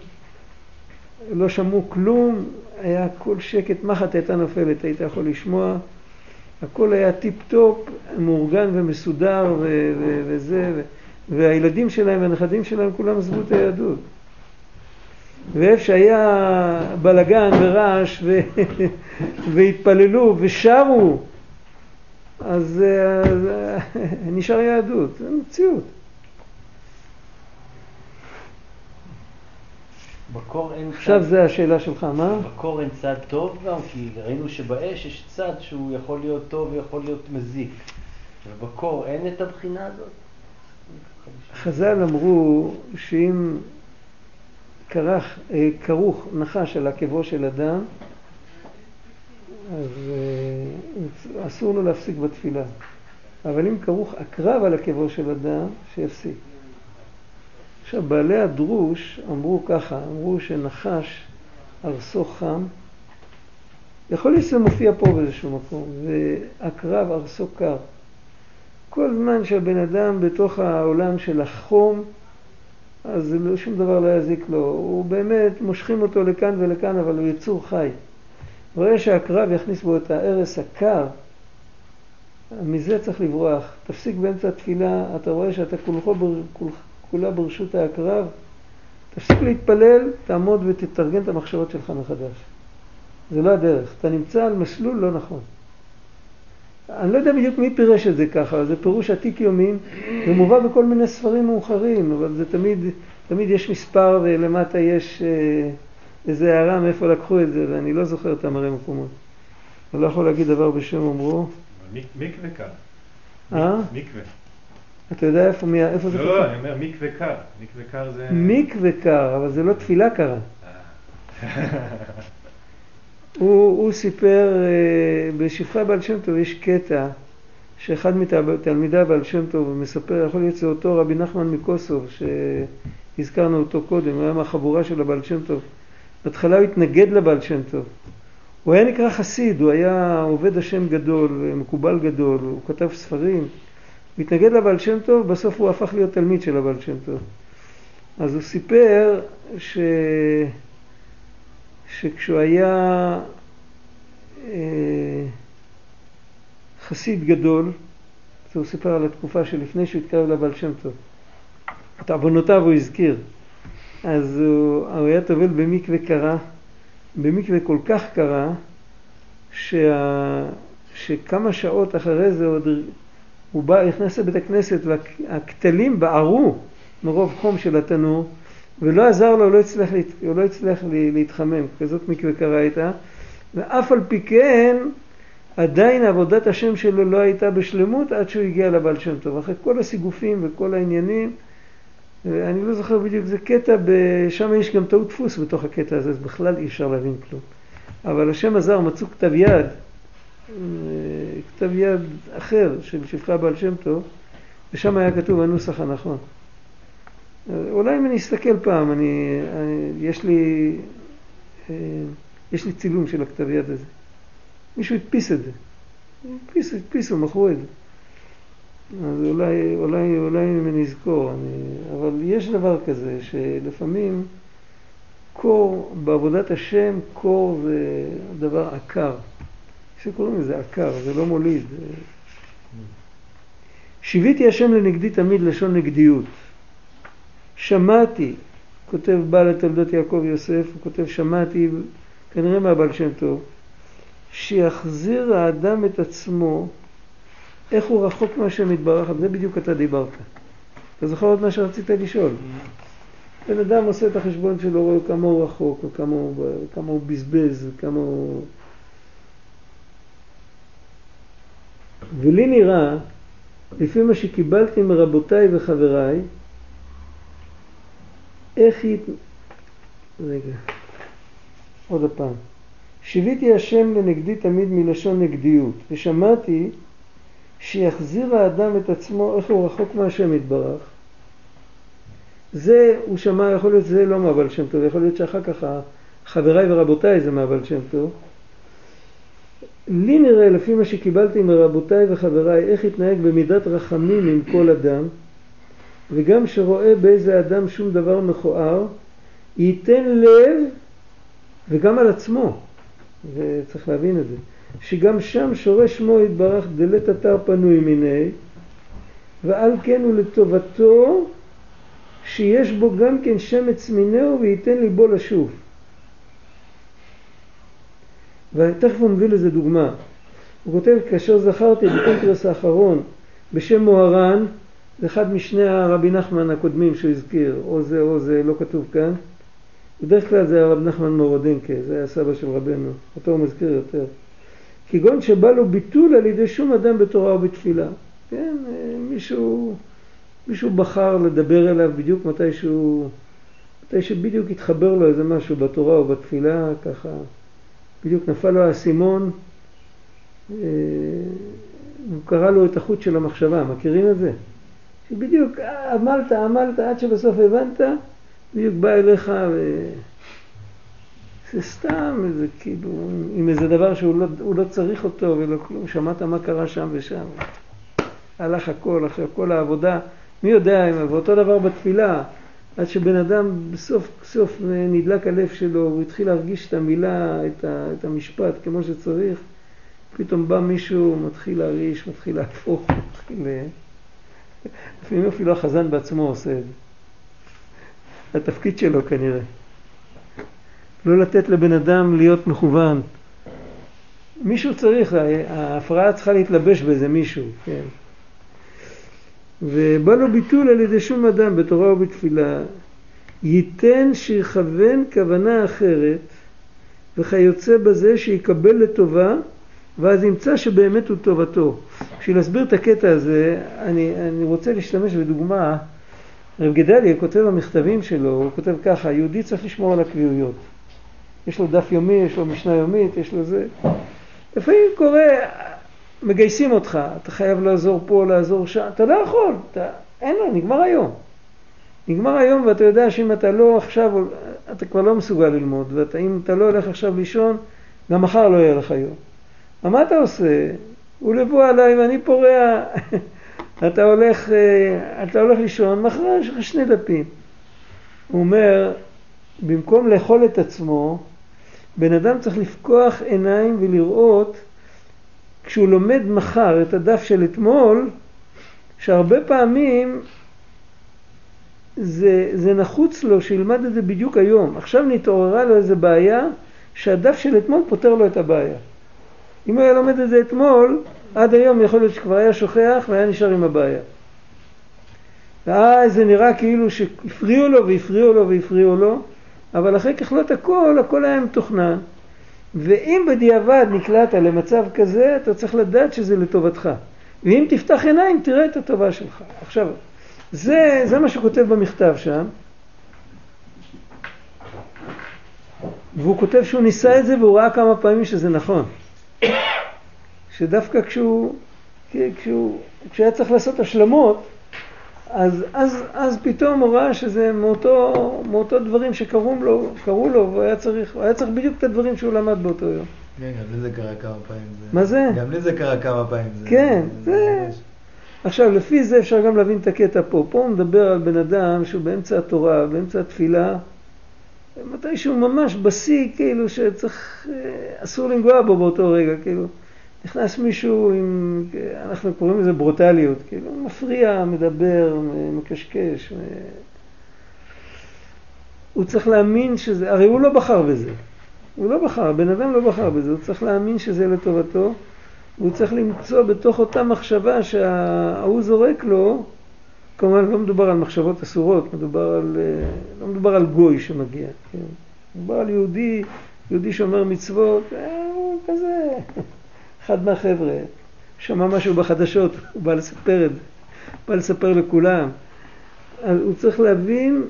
[SPEAKER 1] לא שמעו כלום, היה הכל שקט, מחט הייתה נופלת, היית יכול לשמוע, הכל היה טיפ טופ, מאורגן ומסודר ו- ו- וזה, ו- והילדים שלהם והנכדים שלהם כולם עזבו את היהדות. ואיפה שהיה בלגן ורעש ו... והתפללו ושרו, אז אז, אה, נשאר יהדות, זה מציאות.
[SPEAKER 6] בקור אין
[SPEAKER 1] עכשיו
[SPEAKER 6] צד,
[SPEAKER 1] זה השאלה שלך, מה?
[SPEAKER 6] בקור אין צד טוב גם, כי ראינו שבאש יש צד שהוא יכול להיות טוב ויכול להיות מזיק. ובקור אין את הבחינה הזאת?
[SPEAKER 1] חז"ל אמרו שאם כרך, אה, כרוך נחש על עקבו של אדם, אז אה, אסור לו להפסיק בתפילה. אבל אם כרוך עקרב על עקבו של אדם, שיפסיק. עכשיו, בעלי הדרוש אמרו ככה, אמרו שנחש ארסו חם, יכול להיות שזה מופיע פה באיזשהו מקום, ועקרב ארסו קר. כל זמן שהבן אדם בתוך העולם של החום, אז לא, שום דבר לא יזיק לו. הוא באמת, מושכים אותו לכאן ולכאן, אבל הוא יצור חי. רואה שהקרב יכניס בו את ההרס הקר, מזה צריך לברוח. תפסיק באמצע התפילה, אתה רואה שאתה כולך, כול, כולה ברשות העקרב, תפסיק להתפלל, תעמוד ותתרגן את המחשבות שלך מחדש. זה לא הדרך. אתה נמצא על מסלול לא נכון. אני לא יודע בדיוק מי פירש את זה ככה, זה פירוש עתיק יומין, זה מובא בכל מיני ספרים מאוחרים, אבל זה תמיד, תמיד יש מספר ולמטה יש אה, איזה הערה מאיפה לקחו את זה, ואני לא זוכר את המראה מקומות. אני לא יכול להגיד דבר בשם אומרו.
[SPEAKER 4] מקווה קר.
[SPEAKER 1] אה?
[SPEAKER 4] מקווה.
[SPEAKER 1] אתה יודע איפה, מי, איפה זה
[SPEAKER 4] לא, לא, אני אומר מקווה קר. מקווה קר זה...
[SPEAKER 1] מקווה קר, אבל זה לא תפילה קרה. הוא, הוא סיפר, אה, בשפחה בעל שם טוב יש קטע שאחד מתלמידיו בעל שם טוב מספר, יכול להיות שזה אותו רבי נחמן מקוסוב שהזכרנו אותו קודם, הוא היה מהחבורה של הבעל שם טוב. בהתחלה הוא התנגד לבעל שם טוב. הוא היה נקרא חסיד, הוא היה עובד השם גדול, מקובל גדול, הוא כתב ספרים. הוא התנגד לבעל שם טוב, בסוף הוא הפך להיות תלמיד של הבעל שם טוב. אז הוא סיפר ש... שכשהוא היה אה, חסיד גדול, אז הוא סיפר על התקופה שלפני שהוא התקרב לבעל שם טוב. את עוונותיו הוא הזכיר. אז הוא, הוא היה טובל במקווה קרה, במקווה כל כך קרה, שה, שכמה שעות אחרי זה עוד הוא בא, נכנס לבית הכנסת והכתלים בערו מרוב חום של התנור, ולא עזר לו, לא הצליח, הוא לא הצליח להתחמם, כזאת מקווה קרה הייתה, ואף על פי כן עדיין עבודת השם שלו לא הייתה בשלמות עד שהוא הגיע לבעל שם טוב. אחרי כל הסיגופים וכל העניינים, אני לא זוכר בדיוק, זה קטע, שם יש גם טעות דפוס בתוך הקטע הזה, אז בכלל אי אפשר להבין כלום. אבל השם עזר, מצאו כתב יד, כתב יד אחר של שפחה בעל שם טוב, ושם היה כתוב הנוסח הנכון. אולי אם אני אסתכל פעם, אני, אני, יש, לי, יש לי צילום של הכתב יד הזה. מישהו הדפיס את זה. הדפיס, הדפיסו, מכרו את זה. אז אולי, אולי, אולי אם אני אזכור, אני, אבל יש דבר כזה שלפעמים קור, בעבודת השם, קור זה דבר עקר. שקוראים לזה עקר, זה לא מוליד. שיוויתי השם לנגדי תמיד לשון נגדיות. שמעתי, כותב בעל התולדות יעקב יוסף, הוא כותב שמעתי, כנראה מהבעל שם טוב, שיחזיר האדם את עצמו, איך הוא רחוק מהשם יתברך, על זה בדיוק אתה דיברת. אתה זוכר עוד מה שרצית לשאול? בן אדם עושה את החשבון שלו, רואה כמה הוא רחוק, כמה הוא בזבז, וכמה הוא... ולי נראה, לפי מה שקיבלתי מרבותיי וחבריי, איך היא... רגע, עוד פעם. שיוויתי השם לנגדי תמיד מלשון נגדיות, ושמעתי שיחזיר האדם את עצמו, איך הוא רחוק מהשם יתברך, זה, הוא שמע, יכול להיות שזה לא מהבעל שם טוב, יכול להיות שאחר כך חבריי ורבותיי זה מהבעל שם טוב. לי נראה, לפי מה שקיבלתי מרבותיי וחבריי, איך התנהג במידת רחמים עם כל אדם, וגם שרואה באיזה אדם שום דבר מכוער, ייתן לב, וגם על עצמו, וצריך להבין את זה, שגם שם שורש שמו יתברך דלת אתר פנוי מיני, ועל כן הוא לטובתו שיש בו גם כן שמץ מינהו וייתן ליבו לשוב. ותכף הוא מביא לזה דוגמה. הוא כותב, כאשר זכרתי בקונטרס האחרון בשם מוהר"ן, זה אחד משני הרבי נחמן הקודמים שהוא הזכיר, או זה או זה, לא כתוב כאן. בדרך כלל זה הרב נחמן מורודנקה, זה היה סבא של רבנו, אותו הוא מזכיר יותר. כגון שבא לו ביטול על ידי שום אדם בתורה או בתפילה. כן, מישהו, מישהו בחר לדבר אליו בדיוק מתי שהוא, מתי שבדיוק התחבר לו איזה משהו בתורה או בתפילה, ככה בדיוק נפל לו האסימון, אה, הוא קרא לו את החוט של המחשבה, מכירים את זה? שבדיוק עמלת, עמלת, עד שבסוף הבנת, בדיוק בא אליך ו... זה סתם איזה כאילו, עם איזה דבר שהוא לא, לא צריך אותו ולא כלום, שמעת מה קרה שם ושם. הלך הכל, עכשיו כל העבודה, מי יודע, ואותו דבר בתפילה, עד שבן אדם בסוף סוף נדלק הלב שלו, הוא התחיל להרגיש את המילה, את, ה, את המשפט כמו שצריך, פתאום בא מישהו, מתחיל להרעיש, מתחיל להפוך, מתחיל... לפעמים אפילו החזן בעצמו עושה את זה. התפקיד שלו כנראה. לא לתת לבן אדם להיות מכוון. מישהו צריך, ההפרעה צריכה להתלבש באיזה מישהו, כן. ובא לו ביטול על ידי שום אדם בתורה ובתפילה, ייתן שיכוון כוונה אחרת וכיוצא בזה שיקבל לטובה ואז ימצא שבאמת הוא טובתו. בשביל להסביר את הקטע הזה, אני, אני רוצה להשתמש בדוגמה. רב גדליה כותב במכתבים שלו, הוא כותב ככה, יהודי צריך לשמור על הקביעויות. יש לו דף יומי, יש לו משנה יומית, יש לו זה. לפעמים קורה, מגייסים אותך, אתה חייב לעזור פה, לעזור שם, אתה לא יכול, אתה, אין לו, נגמר היום. נגמר היום ואתה יודע שאם אתה לא עכשיו, אתה כבר לא מסוגל ללמוד, ואם אתה לא הולך עכשיו לישון, גם מחר לא יהיה לך יום. מה אתה עושה? הוא לבוא עליי ואני פורע, אתה הולך, אה, אתה הולך לישון, מחר יש לך שני דפים. הוא אומר, במקום לאכול את עצמו, בן אדם צריך לפקוח עיניים ולראות כשהוא לומד מחר את הדף של אתמול, שהרבה פעמים זה, זה נחוץ לו שילמד את זה בדיוק היום. עכשיו נתעוררה לו איזה בעיה שהדף של אתמול פותר לו את הבעיה. אם היה לומד את זה אתמול, עד היום יכול להיות שכבר היה שוכח והיה נשאר עם הבעיה. ואז זה נראה כאילו שהפריעו לו והפריעו לו והפריעו לו, אבל אחרי ככלות הכל, הכל היה מתוכנן. ואם בדיעבד נקלעת למצב כזה, אתה צריך לדעת שזה לטובתך. ואם תפתח עיניים, תראה את הטובה שלך. עכשיו, זה, זה מה שכותב במכתב שם. והוא כותב שהוא ניסה את זה והוא ראה כמה פעמים שזה נכון. שדווקא כשהוא, כשהוא, כשהיה צריך לעשות השלמות, אז, אז, אז פתאום הוא ראה שזה מאותו, מאותו דברים שקרו לו, קרו לו, והוא היה צריך, הוא היה צריך בדיוק את הדברים שהוא למד באותו יום.
[SPEAKER 7] כן, גם לי זה קרה כמה פעמים. זה...
[SPEAKER 1] מה זה?
[SPEAKER 7] גם לי זה קרה כמה פעמים. זה...
[SPEAKER 1] כן,
[SPEAKER 7] זה...
[SPEAKER 1] זה... עכשיו, לפי זה אפשר גם להבין את הקטע פה. פה הוא מדבר על בן אדם שהוא באמצע התורה, באמצע התפילה, מתי שהוא ממש בשיא, כאילו שצריך, אה, אסור לנגוע בו באותו רגע, כאילו. נכנס מישהו עם, אנחנו קוראים לזה ברוטליות, כאילו, מפריע, מדבר, מקשקש. הוא צריך להאמין שזה, הרי הוא לא בחר בזה. הוא לא בחר, הבן אדם לא בחר בזה, הוא צריך להאמין שזה לטובתו, והוא צריך למצוא בתוך אותה מחשבה שההוא זורק לו, כמובן לא מדובר על מחשבות אסורות, מדובר על, לא מדובר על גוי שמגיע, כן? מדובר על יהודי, יהודי שומר מצוות, אה, הוא כזה, אחד מהחבר'ה, שמע משהו בחדשות, הוא בא לספר את זה, בא לספר לכולם. אז הוא צריך להבין,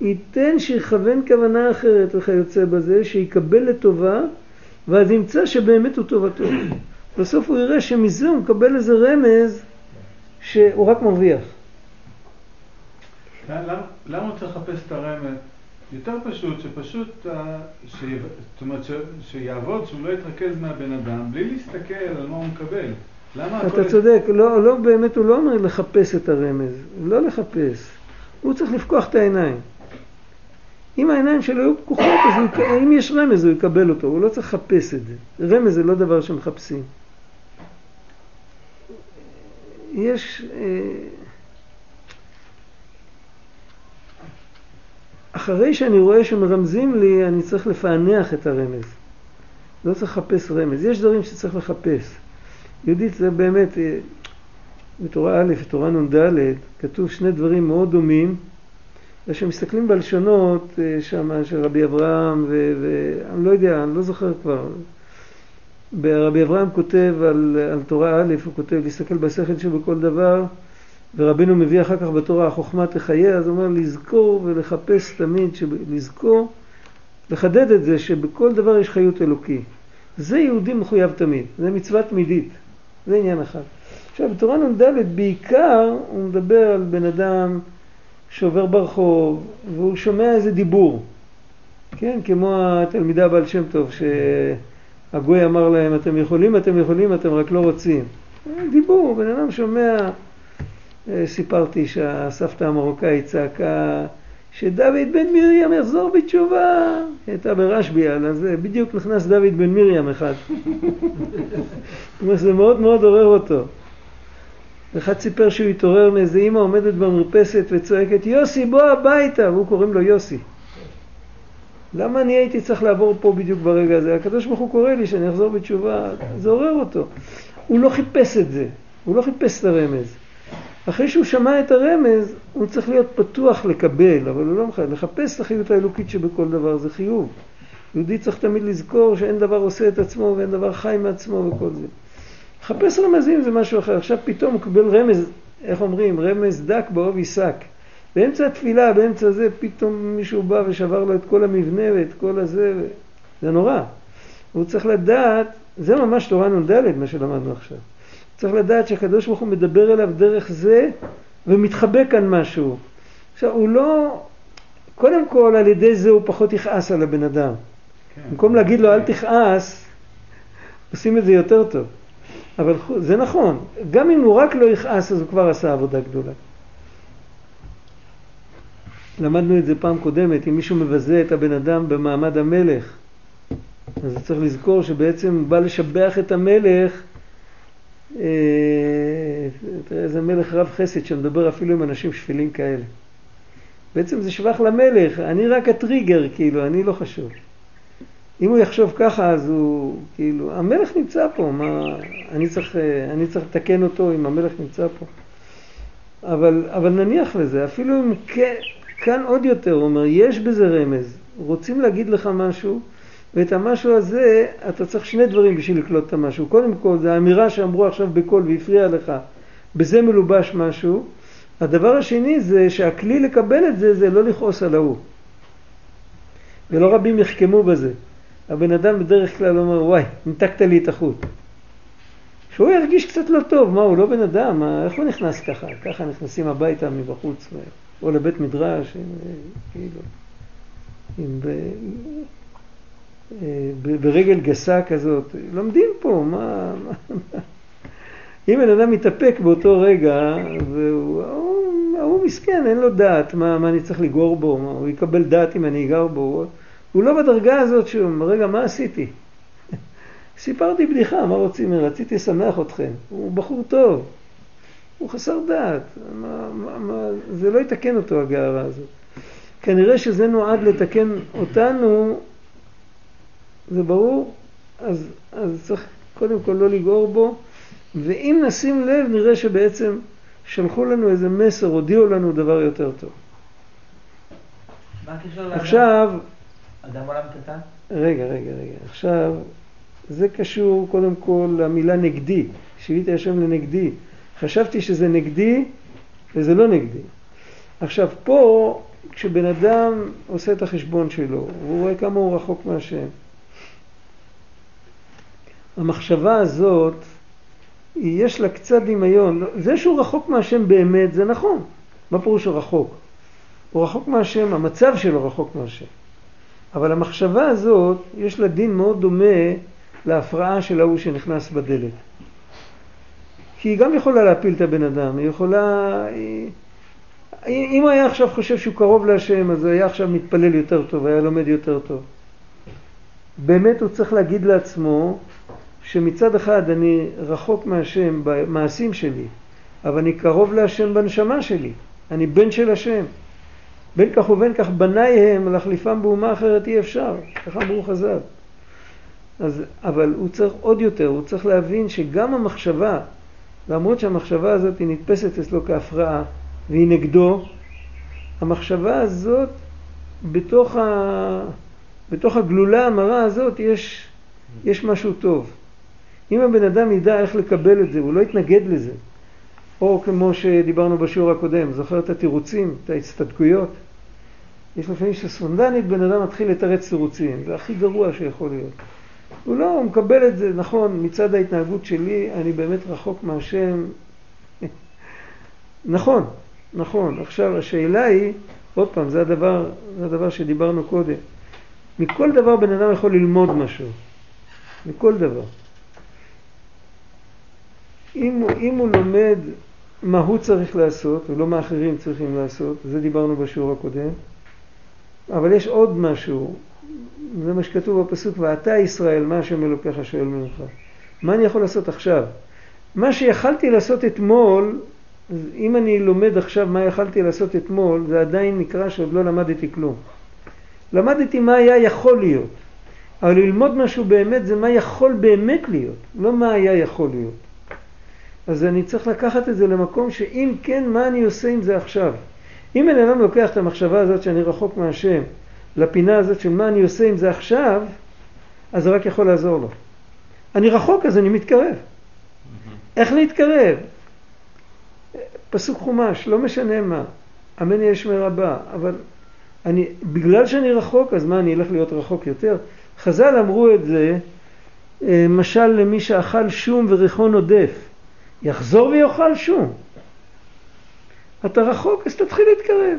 [SPEAKER 1] ייתן שיכוון כוונה אחרת וכיוצא בזה, שיקבל לטובה, ואז ימצא שבאמת הוא טובתו. בסוף הוא יראה שמזה הוא מקבל איזה רמז שהוא רק מרוויח.
[SPEAKER 3] למה למה הוא צריך לחפש את הרמז? יותר פשוט, שפשוט, אה, ש- זאת אומרת, ש- שיעבוד, שהוא לא יתרכז מהבן אדם, בלי להסתכל על מה הוא מקבל. למה.
[SPEAKER 1] אתה צודק, לא, לא באמת, הוא לא אומר לחפש את הרמז, לא לחפש. הוא צריך לפקוח את העיניים. אם העיניים שלו יהיו פקוחות, אז הוא, אם יש רמז הוא יקבל אותו, הוא לא צריך לחפש את זה. רמז זה לא דבר שמחפשים. יש... אה, אחרי שאני רואה שמרמזים לי, אני צריך לפענח את הרמז. לא צריך לחפש רמז. יש דברים שצריך לחפש. יהודית זה באמת, אה, בתורה א', בתורה נ"ד, כתוב שני דברים מאוד דומים, וכשמסתכלים בלשונות אה, שם של רבי אברהם, ואני לא יודע, אני לא זוכר כבר, רבי אברהם כותב על, על תורה א', הוא כותב להסתכל בשכל שבכל דבר, ורבנו מביא אחר כך בתורה החוכמה תחיה, אז הוא אומר לזכור ולחפש תמיד, לזכור, לחדד את זה שבכל דבר יש חיות אלוקי. זה יהודי מחויב תמיד, זה מצווה תמידית, זה עניין אחד. עכשיו בתורה נ"ד בעיקר הוא מדבר על בן אדם שעובר ברחוב והוא שומע איזה דיבור, כן, כמו התלמידה בעל שם טוב שהגוי אמר להם אתם יכולים, אתם יכולים, אתם רק לא רוצים. דיבור, בן אדם שומע, סיפרתי שהסבתא המרוקאית צעקה שדוד בן מרים יחזור בתשובה. היא הייתה ברשב"י, אז בדיוק נכנס דוד בן מרים אחד. זאת אומרת, זה מאוד מאוד עורר אותו. אחד סיפר שהוא התעורר מאיזה אימא עומדת במרפסת וצועקת יוסי בוא הביתה, והוא קוראים לו יוסי. למה אני הייתי צריך לעבור פה בדיוק ברגע הזה? הקדוש ברוך הוא קורא לי שאני אחזור בתשובה, זה עורר אותו. הוא לא חיפש את זה, הוא לא חיפש את הרמז. אחרי שהוא שמע את הרמז, הוא צריך להיות פתוח לקבל, אבל הוא לא מחייב. לחפש את החיות האלוקית שבכל דבר זה חיוב. יהודי צריך תמיד לזכור שאין דבר עושה את עצמו ואין דבר חי מעצמו וכל זה. לחפש רמזים זה משהו אחר. עכשיו פתאום הוא קיבל רמז, איך אומרים? רמז דק בעובי שק. באמצע התפילה, באמצע זה, פתאום מישהו בא ושבר לו את כל המבנה ואת כל הזה, ו... זה נורא. הוא צריך לדעת, זה ממש תורה נ"ד מה שלמדנו עכשיו. צריך לדעת שהקדוש ברוך הוא מדבר אליו דרך זה ומתחבא כאן משהו. עכשיו הוא לא, קודם כל על ידי זה הוא פחות יכעס על הבן אדם. כן. במקום להגיד לו אל תכעס, עושים את זה יותר טוב. אבל זה נכון, גם אם הוא רק לא יכעס אז הוא כבר עשה עבודה גדולה. למדנו את זה פעם קודמת, אם מישהו מבזה את הבן אדם במעמד המלך, אז צריך לזכור שבעצם הוא בא לשבח את המלך תראה איזה מלך רב חסד שמדבר אפילו עם אנשים שפלים כאלה. בעצם זה שבח למלך, אני רק הטריגר, כאילו, אני לא חשוב. אם הוא יחשוב ככה, אז הוא, כאילו, המלך נמצא פה, מה, אני צריך, אני צריך לתקן אותו אם המלך נמצא פה. אבל, אבל נניח לזה, אפילו אם כאן עוד יותר, הוא אומר, יש בזה רמז, רוצים להגיד לך משהו, ואת המשהו הזה, אתה צריך שני דברים בשביל לקלוט את המשהו. קודם כל, זה האמירה שאמרו עכשיו בקול והפריע לך, בזה מלובש משהו. הדבר השני זה שהכלי לקבל את זה, זה לא לכעוס על ההוא. ולא רבים יחכמו בזה. הבן אדם בדרך כלל אומר, וואי, ניתקת לי את החוט. שהוא ירגיש קצת לא טוב, מה, הוא לא בן אדם, מה, איך הוא נכנס ככה? ככה נכנסים הביתה מבחוץ, או לבית מדרש, עם, כאילו, עם, ברגל גסה כזאת, לומדים פה, מה... מה אם בן אדם מתאפק באותו רגע, והוא הוא מסכן, אין לו דעת, מה, מה אני צריך לגור בו, מה, הוא יקבל דעת אם אני אגר בו, הוא, הוא לא בדרגה הזאת שהוא, רגע, מה עשיתי? סיפרתי בדיחה, מה רוצים? רציתי לשמח אתכם. הוא בחור טוב, הוא חסר דעת, מה, מה, מה, זה לא יתקן אותו הגערה הזאת. כנראה שזה נועד לתקן אותנו זה ברור? אז, אז צריך קודם כל לא לגעור בו, ואם נשים לב נראה שבעצם שלחו לנו איזה מסר, הודיעו לנו דבר יותר טוב.
[SPEAKER 6] מה הקשר?
[SPEAKER 1] עכשיו...
[SPEAKER 6] אדם עולם קטן?
[SPEAKER 1] רגע, רגע, רגע. עכשיו, זה קשור קודם כל למילה נגדי. שיביתי השם לנגדי. חשבתי שזה נגדי, וזה לא נגדי. עכשיו, פה, כשבן אדם עושה את החשבון שלו, הוא רואה כמה הוא רחוק מהשם, המחשבה הזאת, יש לה קצת דמיון. זה שהוא רחוק מהשם באמת, זה נכון. מה פירוש רחוק? הוא רחוק מהשם, המצב שלו רחוק מהשם. אבל המחשבה הזאת, יש לה דין מאוד דומה להפרעה של ההוא שנכנס בדלת. כי היא גם יכולה להפיל את הבן אדם, היא יכולה... היא... אם הוא היה עכשיו חושב שהוא קרוב להשם, אז הוא היה עכשיו מתפלל יותר טוב, היה לומד יותר טוב. באמת הוא צריך להגיד לעצמו שמצד אחד אני רחוק מהשם במעשים שלי, אבל אני קרוב להשם בנשמה שלי, אני בן של השם. בין כך ובין כך בניי הם, להחליפם באומה אחרת אי אפשר, ככה אמרו חז"ל. אז, אבל הוא צריך עוד יותר, הוא צריך להבין שגם המחשבה, למרות שהמחשבה הזאת היא נתפסת אצלו כהפרעה והיא נגדו, המחשבה הזאת, בתוך, ה, בתוך הגלולה המרה הזאת יש, יש משהו טוב. אם הבן אדם ידע איך לקבל את זה, הוא לא יתנגד לזה. או כמו שדיברנו בשיעור הקודם, זוכר את התירוצים, את ההצטדקויות? יש לפעמים שספונדנית בן אדם מתחיל לתרץ תירוצים, זה הכי גרוע שיכול להיות. הוא לא, הוא מקבל את זה, נכון, מצד ההתנהגות שלי אני באמת רחוק מהשם. נכון, נכון. עכשיו השאלה היא, עוד פעם, זה הדבר, זה הדבר שדיברנו קודם. מכל דבר בן אדם יכול ללמוד משהו. מכל דבר. אם, אם הוא לומד מה הוא צריך לעשות ולא מה אחרים צריכים לעשות, זה דיברנו בשיעור הקודם, אבל יש עוד משהו, זה מה שכתוב בפסוק, ואתה ישראל, מה השם אלוקיך שואל ממך? מה אני יכול לעשות עכשיו? מה שיכלתי לעשות אתמול, אם אני לומד עכשיו מה יכלתי לעשות אתמול, זה עדיין נקרא שעוד לא למדתי כלום. למדתי מה היה יכול להיות, אבל ללמוד משהו באמת זה מה יכול באמת להיות, לא מה היה יכול להיות. אז אני צריך לקחת את זה למקום שאם כן, מה אני עושה עם זה עכשיו? אם בן אדם לוקח את המחשבה הזאת שאני רחוק מהשם לפינה הזאת של מה אני עושה עם זה עכשיו, אז זה רק יכול לעזור לו. אני רחוק אז אני מתקרב. איך להתקרב? פסוק חומש, לא משנה מה, אמן יהיה שמי רבה, אבל אני, בגלל שאני רחוק, אז מה, אני אלך להיות רחוק יותר? חז"ל אמרו את זה, אה, משל למי שאכל שום וריחון עודף, יחזור ויאכל שום. אתה רחוק, אז תתחיל להתקרב.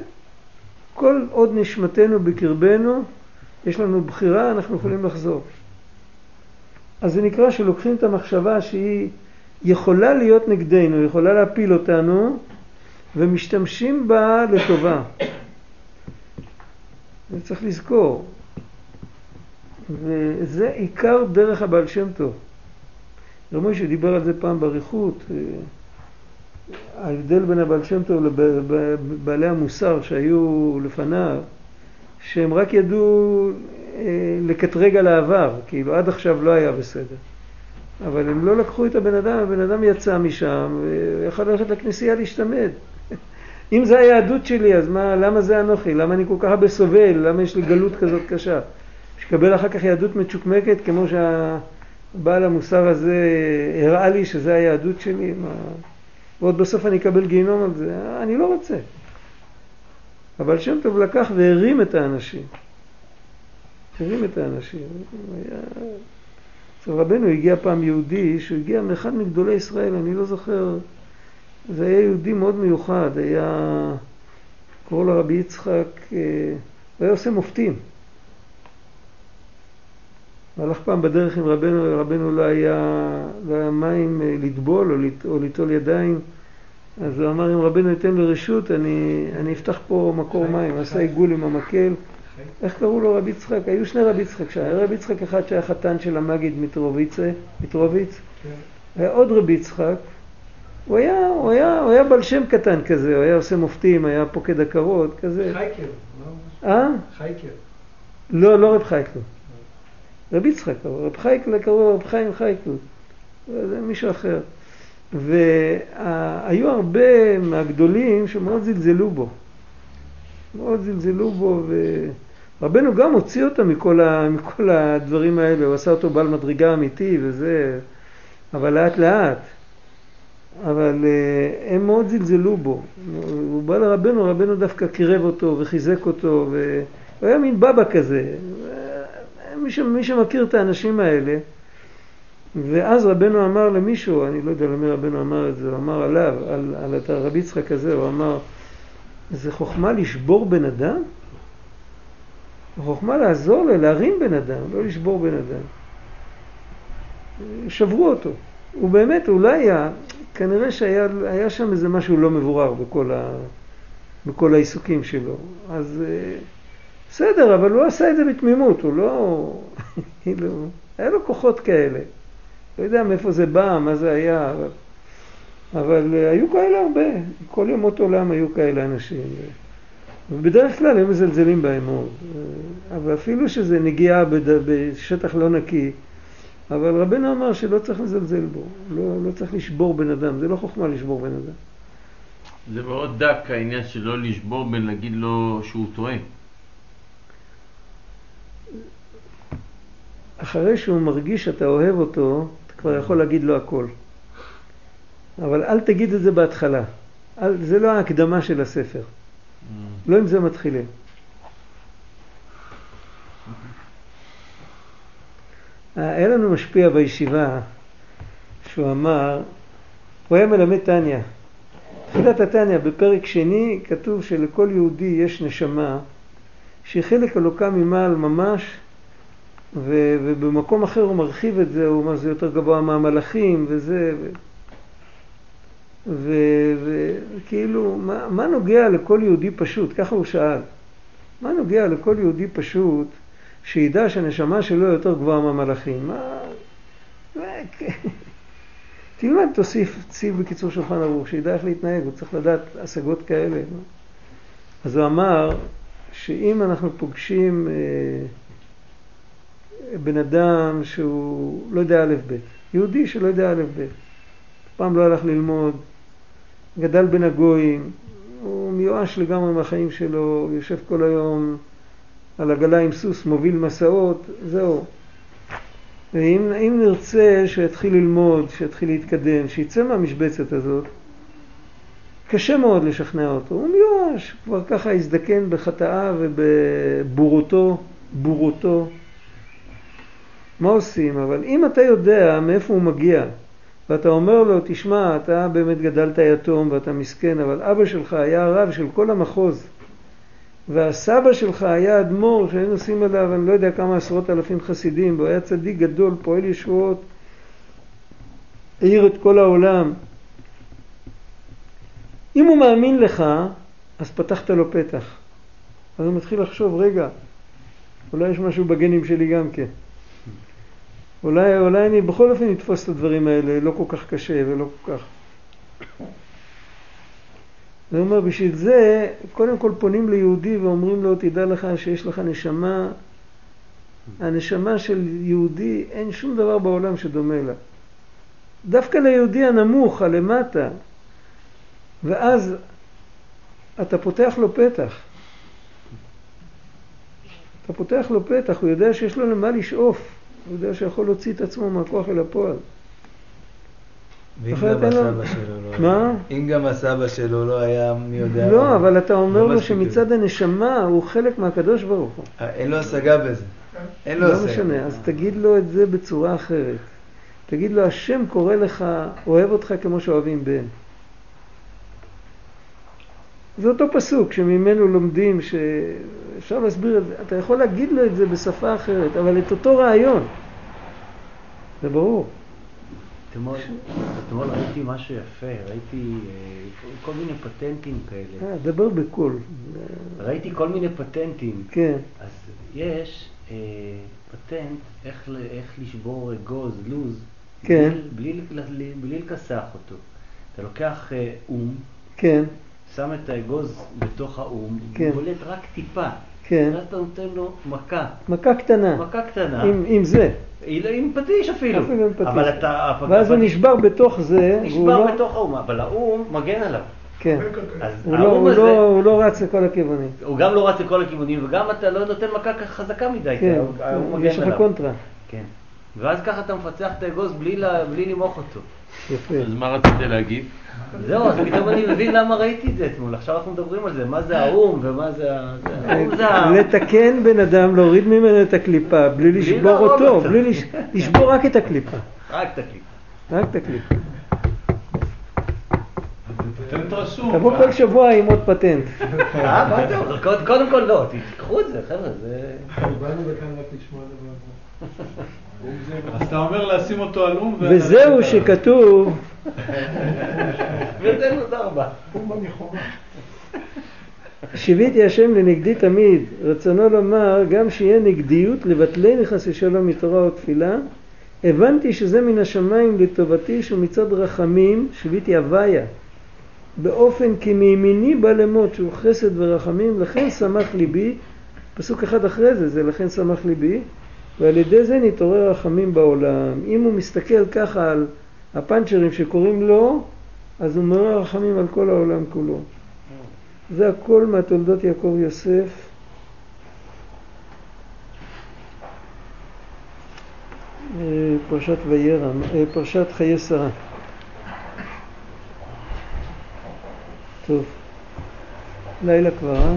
[SPEAKER 1] כל עוד נשמתנו בקרבנו, יש לנו בחירה, אנחנו יכולים לחזור. אז זה נקרא שלוקחים את המחשבה שהיא יכולה להיות נגדנו, יכולה להפיל אותנו, ומשתמשים בה לטובה. זה צריך לזכור. וזה עיקר דרך הבעל שם טוב. רב מוישה דיבר על זה פעם באריכות. ההבדל בין הבעל שם טוב לבעלי המוסר שהיו לפניו, שהם רק ידעו אה, לקטרג על העבר, כאילו עד עכשיו לא היה בסדר. אבל הם לא לקחו את הבן אדם, הבן אדם יצא משם ויכול ללכת לכנסייה להשתמד. אם זה היהדות שלי, אז מה, למה זה אנוכי? למה אני כל כך הרבה סובל? למה יש לי גלות כזאת קשה? שקבל אחר כך יהדות מצ'וקמקת כמו שהבעל המוסר הזה הראה לי שזה היהדות שלי? מה... ועוד בסוף אני אקבל גיהינום על זה, אני לא רוצה. אבל שם טוב לקח והרים את האנשים. הרים את האנשים. היה... רבנו הגיע פעם יהודי שהוא הגיע מאחד מגדולי ישראל, אני לא זוכר, זה היה יהודי מאוד מיוחד, היה, קראו לו רבי יצחק, אה, הוא היה עושה מופתים. הלך פעם בדרך עם רבנו, רבנו לא היה, לא היה מים אה, לטבול או, לט, או ליטול ידיים, אז הוא אמר אם רבנו ייתן לו רשות אני, אני אפתח פה מקור מים, עשה עיגול עם המקל. איך קראו לו רבי יצחק? היו שני רבי יצחק שהיה רבי יצחק אחד שהיה חתן של המגיד מיטרוביץ, מיטרוביץ, כן. היה עוד רבי יצחק, הוא היה, הוא היה, הוא היה בעל שם קטן כזה, הוא היה עושה מופתים, היה פוקד עקרות, כזה.
[SPEAKER 5] חייקר,
[SPEAKER 1] לא? אה?
[SPEAKER 5] חייקר.
[SPEAKER 1] לא, לא רב חייקר. רבי יצחק, רב חייקל קראו רב חיים חייקל, זה מישהו אחר. והיו הרבה מהגדולים שמאוד זלזלו בו. מאוד זלזלו בו, ורבנו גם הוציא אותו מכל, ה... מכל הדברים האלה, הוא עשה אותו בעל מדרגה אמיתי וזה, אבל לאט לאט. אבל uh, הם מאוד זלזלו בו. הוא בא לרבנו, רבנו דווקא קירב אותו וחיזק אותו, והוא היה מין בבא כזה. מי, ש... מי שמכיר את האנשים האלה, ואז רבנו אמר למישהו, אני לא יודע למי רבנו אמר את זה, הוא אמר עליו, על, על את הרבי יצחק הזה, הוא אמר, זה חוכמה לשבור בן אדם? חוכמה לעזור לו, להרים בן אדם, לא לשבור בן אדם. שברו אותו. הוא באמת, הוא לא היה, כנראה שהיה היה שם איזה משהו לא מבורר בכל, ה, בכל העיסוקים שלו. אז אה, בסדר, אבל הוא עשה את זה בתמימות, הוא לא... כאילו, היה לו כוחות כאלה. לא יודע מאיפה זה בא, מה זה היה, אבל, אבל אה, היו כאלה הרבה. כל ימות עולם היו כאלה אנשים. ובדרך כלל הם מזלזלים בהם מאוד. אה, אבל אפילו שזה נגיעה בד... בשטח לא נקי, אבל רבנו אמר שלא צריך לזלזל בו, לא, לא צריך לשבור בן אדם, זה לא חוכמה לשבור בן אדם.
[SPEAKER 2] זה מאוד דק העניין של לא לשבור בין להגיד לו שהוא טועה.
[SPEAKER 1] אחרי שהוא מרגיש שאתה אוהב אותו, אתה כבר יכול להגיד לו הכל. אבל אל תגיד את זה בהתחלה. אל, זה לא ההקדמה של הספר. לא עם זה מתחילים. היה לנו משפיע בישיבה, שהוא אמר, הוא היה מלמד טניה. תחילת התניא, בפרק שני, כתוב שלכל יהודי יש נשמה שהיא חלק אלוקה ממעל ממש, ו, ובמקום אחר הוא מרחיב את זה, הוא אומר זה יותר גבוה מהמלאכים וזה, וכאילו, מה, מה נוגע לכל יהודי פשוט? ככה הוא שאל. מה נוגע לכל יהודי פשוט שידע שהנשמה שלו יותר גבוהה מהמלאכים? מה... תלמד, תוסיף ציב בקיצור שולחן ערוך, שידע איך להתנהג, הוא צריך לדעת השגות כאלה. אז הוא אמר שאם אנחנו פוגשים אה, בן אדם שהוא לא יודע א' ב', יהודי שלא יודע א' ב', פעם לא הלך ללמוד, גדל בין הגויים, הוא מיואש לגמרי מהחיים שלו, יושב כל היום על עגלה עם סוס, מוביל מסעות, זהו. ואם נרצה שיתחיל ללמוד, שיתחיל להתקדם, שיצא מהמשבצת הזאת, קשה מאוד לשכנע אותו. הוא מיואש, כבר ככה הזדקן בחטאה ובבורותו, בורותו. מה עושים? אבל אם אתה יודע מאיפה הוא מגיע, ואתה אומר לו, תשמע, אתה באמת גדלת יתום ואתה מסכן, אבל אבא שלך היה הרב של כל המחוז, והסבא שלך היה אדמו"ר שהיינו עושים עליו, אני לא יודע כמה עשרות אלפים חסידים, והוא היה צדיק גדול, פועל ישועות, העיר את כל העולם. אם הוא מאמין לך, אז פתחת לו פתח. אז הוא מתחיל לחשוב, רגע, אולי יש משהו בגנים שלי גם כן. אולי, אולי אני בכל אופן אתפוס את הדברים האלה, לא כל כך קשה ולא כל כך. אני אומר, בשביל זה, קודם כל פונים ליהודי ואומרים לו, תדע לך שיש לך נשמה, הנשמה של יהודי, אין שום דבר בעולם שדומה לה. דווקא ליהודי הנמוך, הלמטה, ואז אתה פותח לו פתח. אתה פותח לו פתח, הוא יודע שיש לו למה לשאוף. הוא יודע שיכול להוציא את עצמו מהכוח אל הפועל.
[SPEAKER 8] ואם גם הסבא שלו לא
[SPEAKER 1] מה?
[SPEAKER 8] היה... אם גם הסבא שלו לא היה, מי יודע...
[SPEAKER 1] לא,
[SPEAKER 8] מה.
[SPEAKER 1] אבל אתה אומר
[SPEAKER 8] לא
[SPEAKER 1] לו שמצד הנשמה הוא חלק מהקדוש ברוך הוא.
[SPEAKER 8] אה, אין לו השגה בזה. אין לו
[SPEAKER 1] לא
[SPEAKER 8] השגה.
[SPEAKER 1] משנה, אז תגיד לו את זה בצורה אחרת. תגיד לו, השם קורא לך, אוהב אותך כמו שאוהבים בן. זה אותו פסוק שממנו לומדים, שאפשר להסביר את זה, אתה יכול להגיד לו את זה בשפה אחרת, אבל את אותו רעיון. זה ברור.
[SPEAKER 6] אתמול אתמול ראיתי משהו יפה, ראיתי אה, כל מיני פטנטים כאלה.
[SPEAKER 1] אה, דבר בקול.
[SPEAKER 6] ראיתי כל מיני פטנטים.
[SPEAKER 1] כן,
[SPEAKER 6] אז יש אה, פטנט איך, איך לשבור אגוז, לוז,
[SPEAKER 1] כן.
[SPEAKER 6] בלי, בלי, בלי, בלי לכסח אותו. אתה לוקח אה, אום,
[SPEAKER 1] כן,
[SPEAKER 6] שם את האגוז בתוך האום,
[SPEAKER 1] כן.
[SPEAKER 6] הוא בולט רק טיפה.
[SPEAKER 1] כן.
[SPEAKER 6] ואז אתה נותן לו מכה,
[SPEAKER 1] מכה קטנה.
[SPEAKER 6] מכה קטנה,
[SPEAKER 1] עם, עם זה.
[SPEAKER 6] לא- עם פטיש אפילו.
[SPEAKER 1] אפילו עם פטיש.
[SPEAKER 6] אבל אתה...
[SPEAKER 1] ואז הוא נשבר בתוך זה.
[SPEAKER 6] נשבר
[SPEAKER 1] לא-
[SPEAKER 6] בתוך האום, אבל האום מגן עליו.
[SPEAKER 1] כן.
[SPEAKER 6] אז
[SPEAKER 1] הוא לא, הוא,
[SPEAKER 6] הזה,
[SPEAKER 1] לא, הוא לא רץ לכל הכיוונים.
[SPEAKER 6] הוא גם לא רץ לכל הכיוונים, וגם אתה לא נותן מכה ככה חזקה מדי, כי
[SPEAKER 1] כן,
[SPEAKER 6] האום
[SPEAKER 1] כן,
[SPEAKER 6] מגן
[SPEAKER 1] יש לך. קונטרה.
[SPEAKER 6] כן. ואז ככה אתה מפצח את האגוז בלי בלי למעוך אותו.
[SPEAKER 1] יפה.
[SPEAKER 2] אז מה רצית להגיד?
[SPEAKER 6] זהו, אז פתאום אני מבין למה ראיתי את זה אתמול. עכשיו אנחנו מדברים על זה, מה זה האו"ם ומה זה ה... האו"ם זה ה...
[SPEAKER 1] לתקן בן אדם, להוריד ממנו את הקליפה, בלי לשבור אותו. בלי לש- לשבור רק את הקליפה.
[SPEAKER 6] רק תקליט.
[SPEAKER 1] רק את הקליפה.
[SPEAKER 3] פטנט רשום.
[SPEAKER 1] תבוא כל שבוע עם עוד פטנט.
[SPEAKER 6] אה, מה אתה אומר? קודם- קודם כל לא, תיקחו את זה, חבר'ה, זה...
[SPEAKER 5] באנו לכאן רק לשמוע דבר
[SPEAKER 3] אז אתה אומר לשים אותו על אום.
[SPEAKER 1] וזהו שכתוב,
[SPEAKER 6] וזה.
[SPEAKER 5] אומה מחומה.
[SPEAKER 1] שיוויתי השם לנגדי תמיד, רצונו לומר גם שיהיה נגדיות לבטלני חס ושלום מתורה או תפילה. הבנתי שזה מן השמיים לטובתי שהוא מצד רחמים, שיוויתי הוויה, באופן כי מימיני בא למות שהוא חסד ורחמים, לכן שמח ליבי, פסוק אחד אחרי זה, זה לכן שמח ליבי, ועל ידי זה נתעורר רחמים בעולם. אם הוא מסתכל ככה על הפאנצ'רים שקוראים לו, אז הוא מעורר רחמים על כל העולם כולו. זה הכל מהתולדות יעקב יוסף. אה, פרשת וירא, אה, פרשת חיי שרה. טוב, לילה כבר, אה?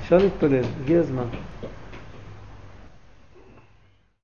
[SPEAKER 1] אפשר להתפלל, הגיע הזמן.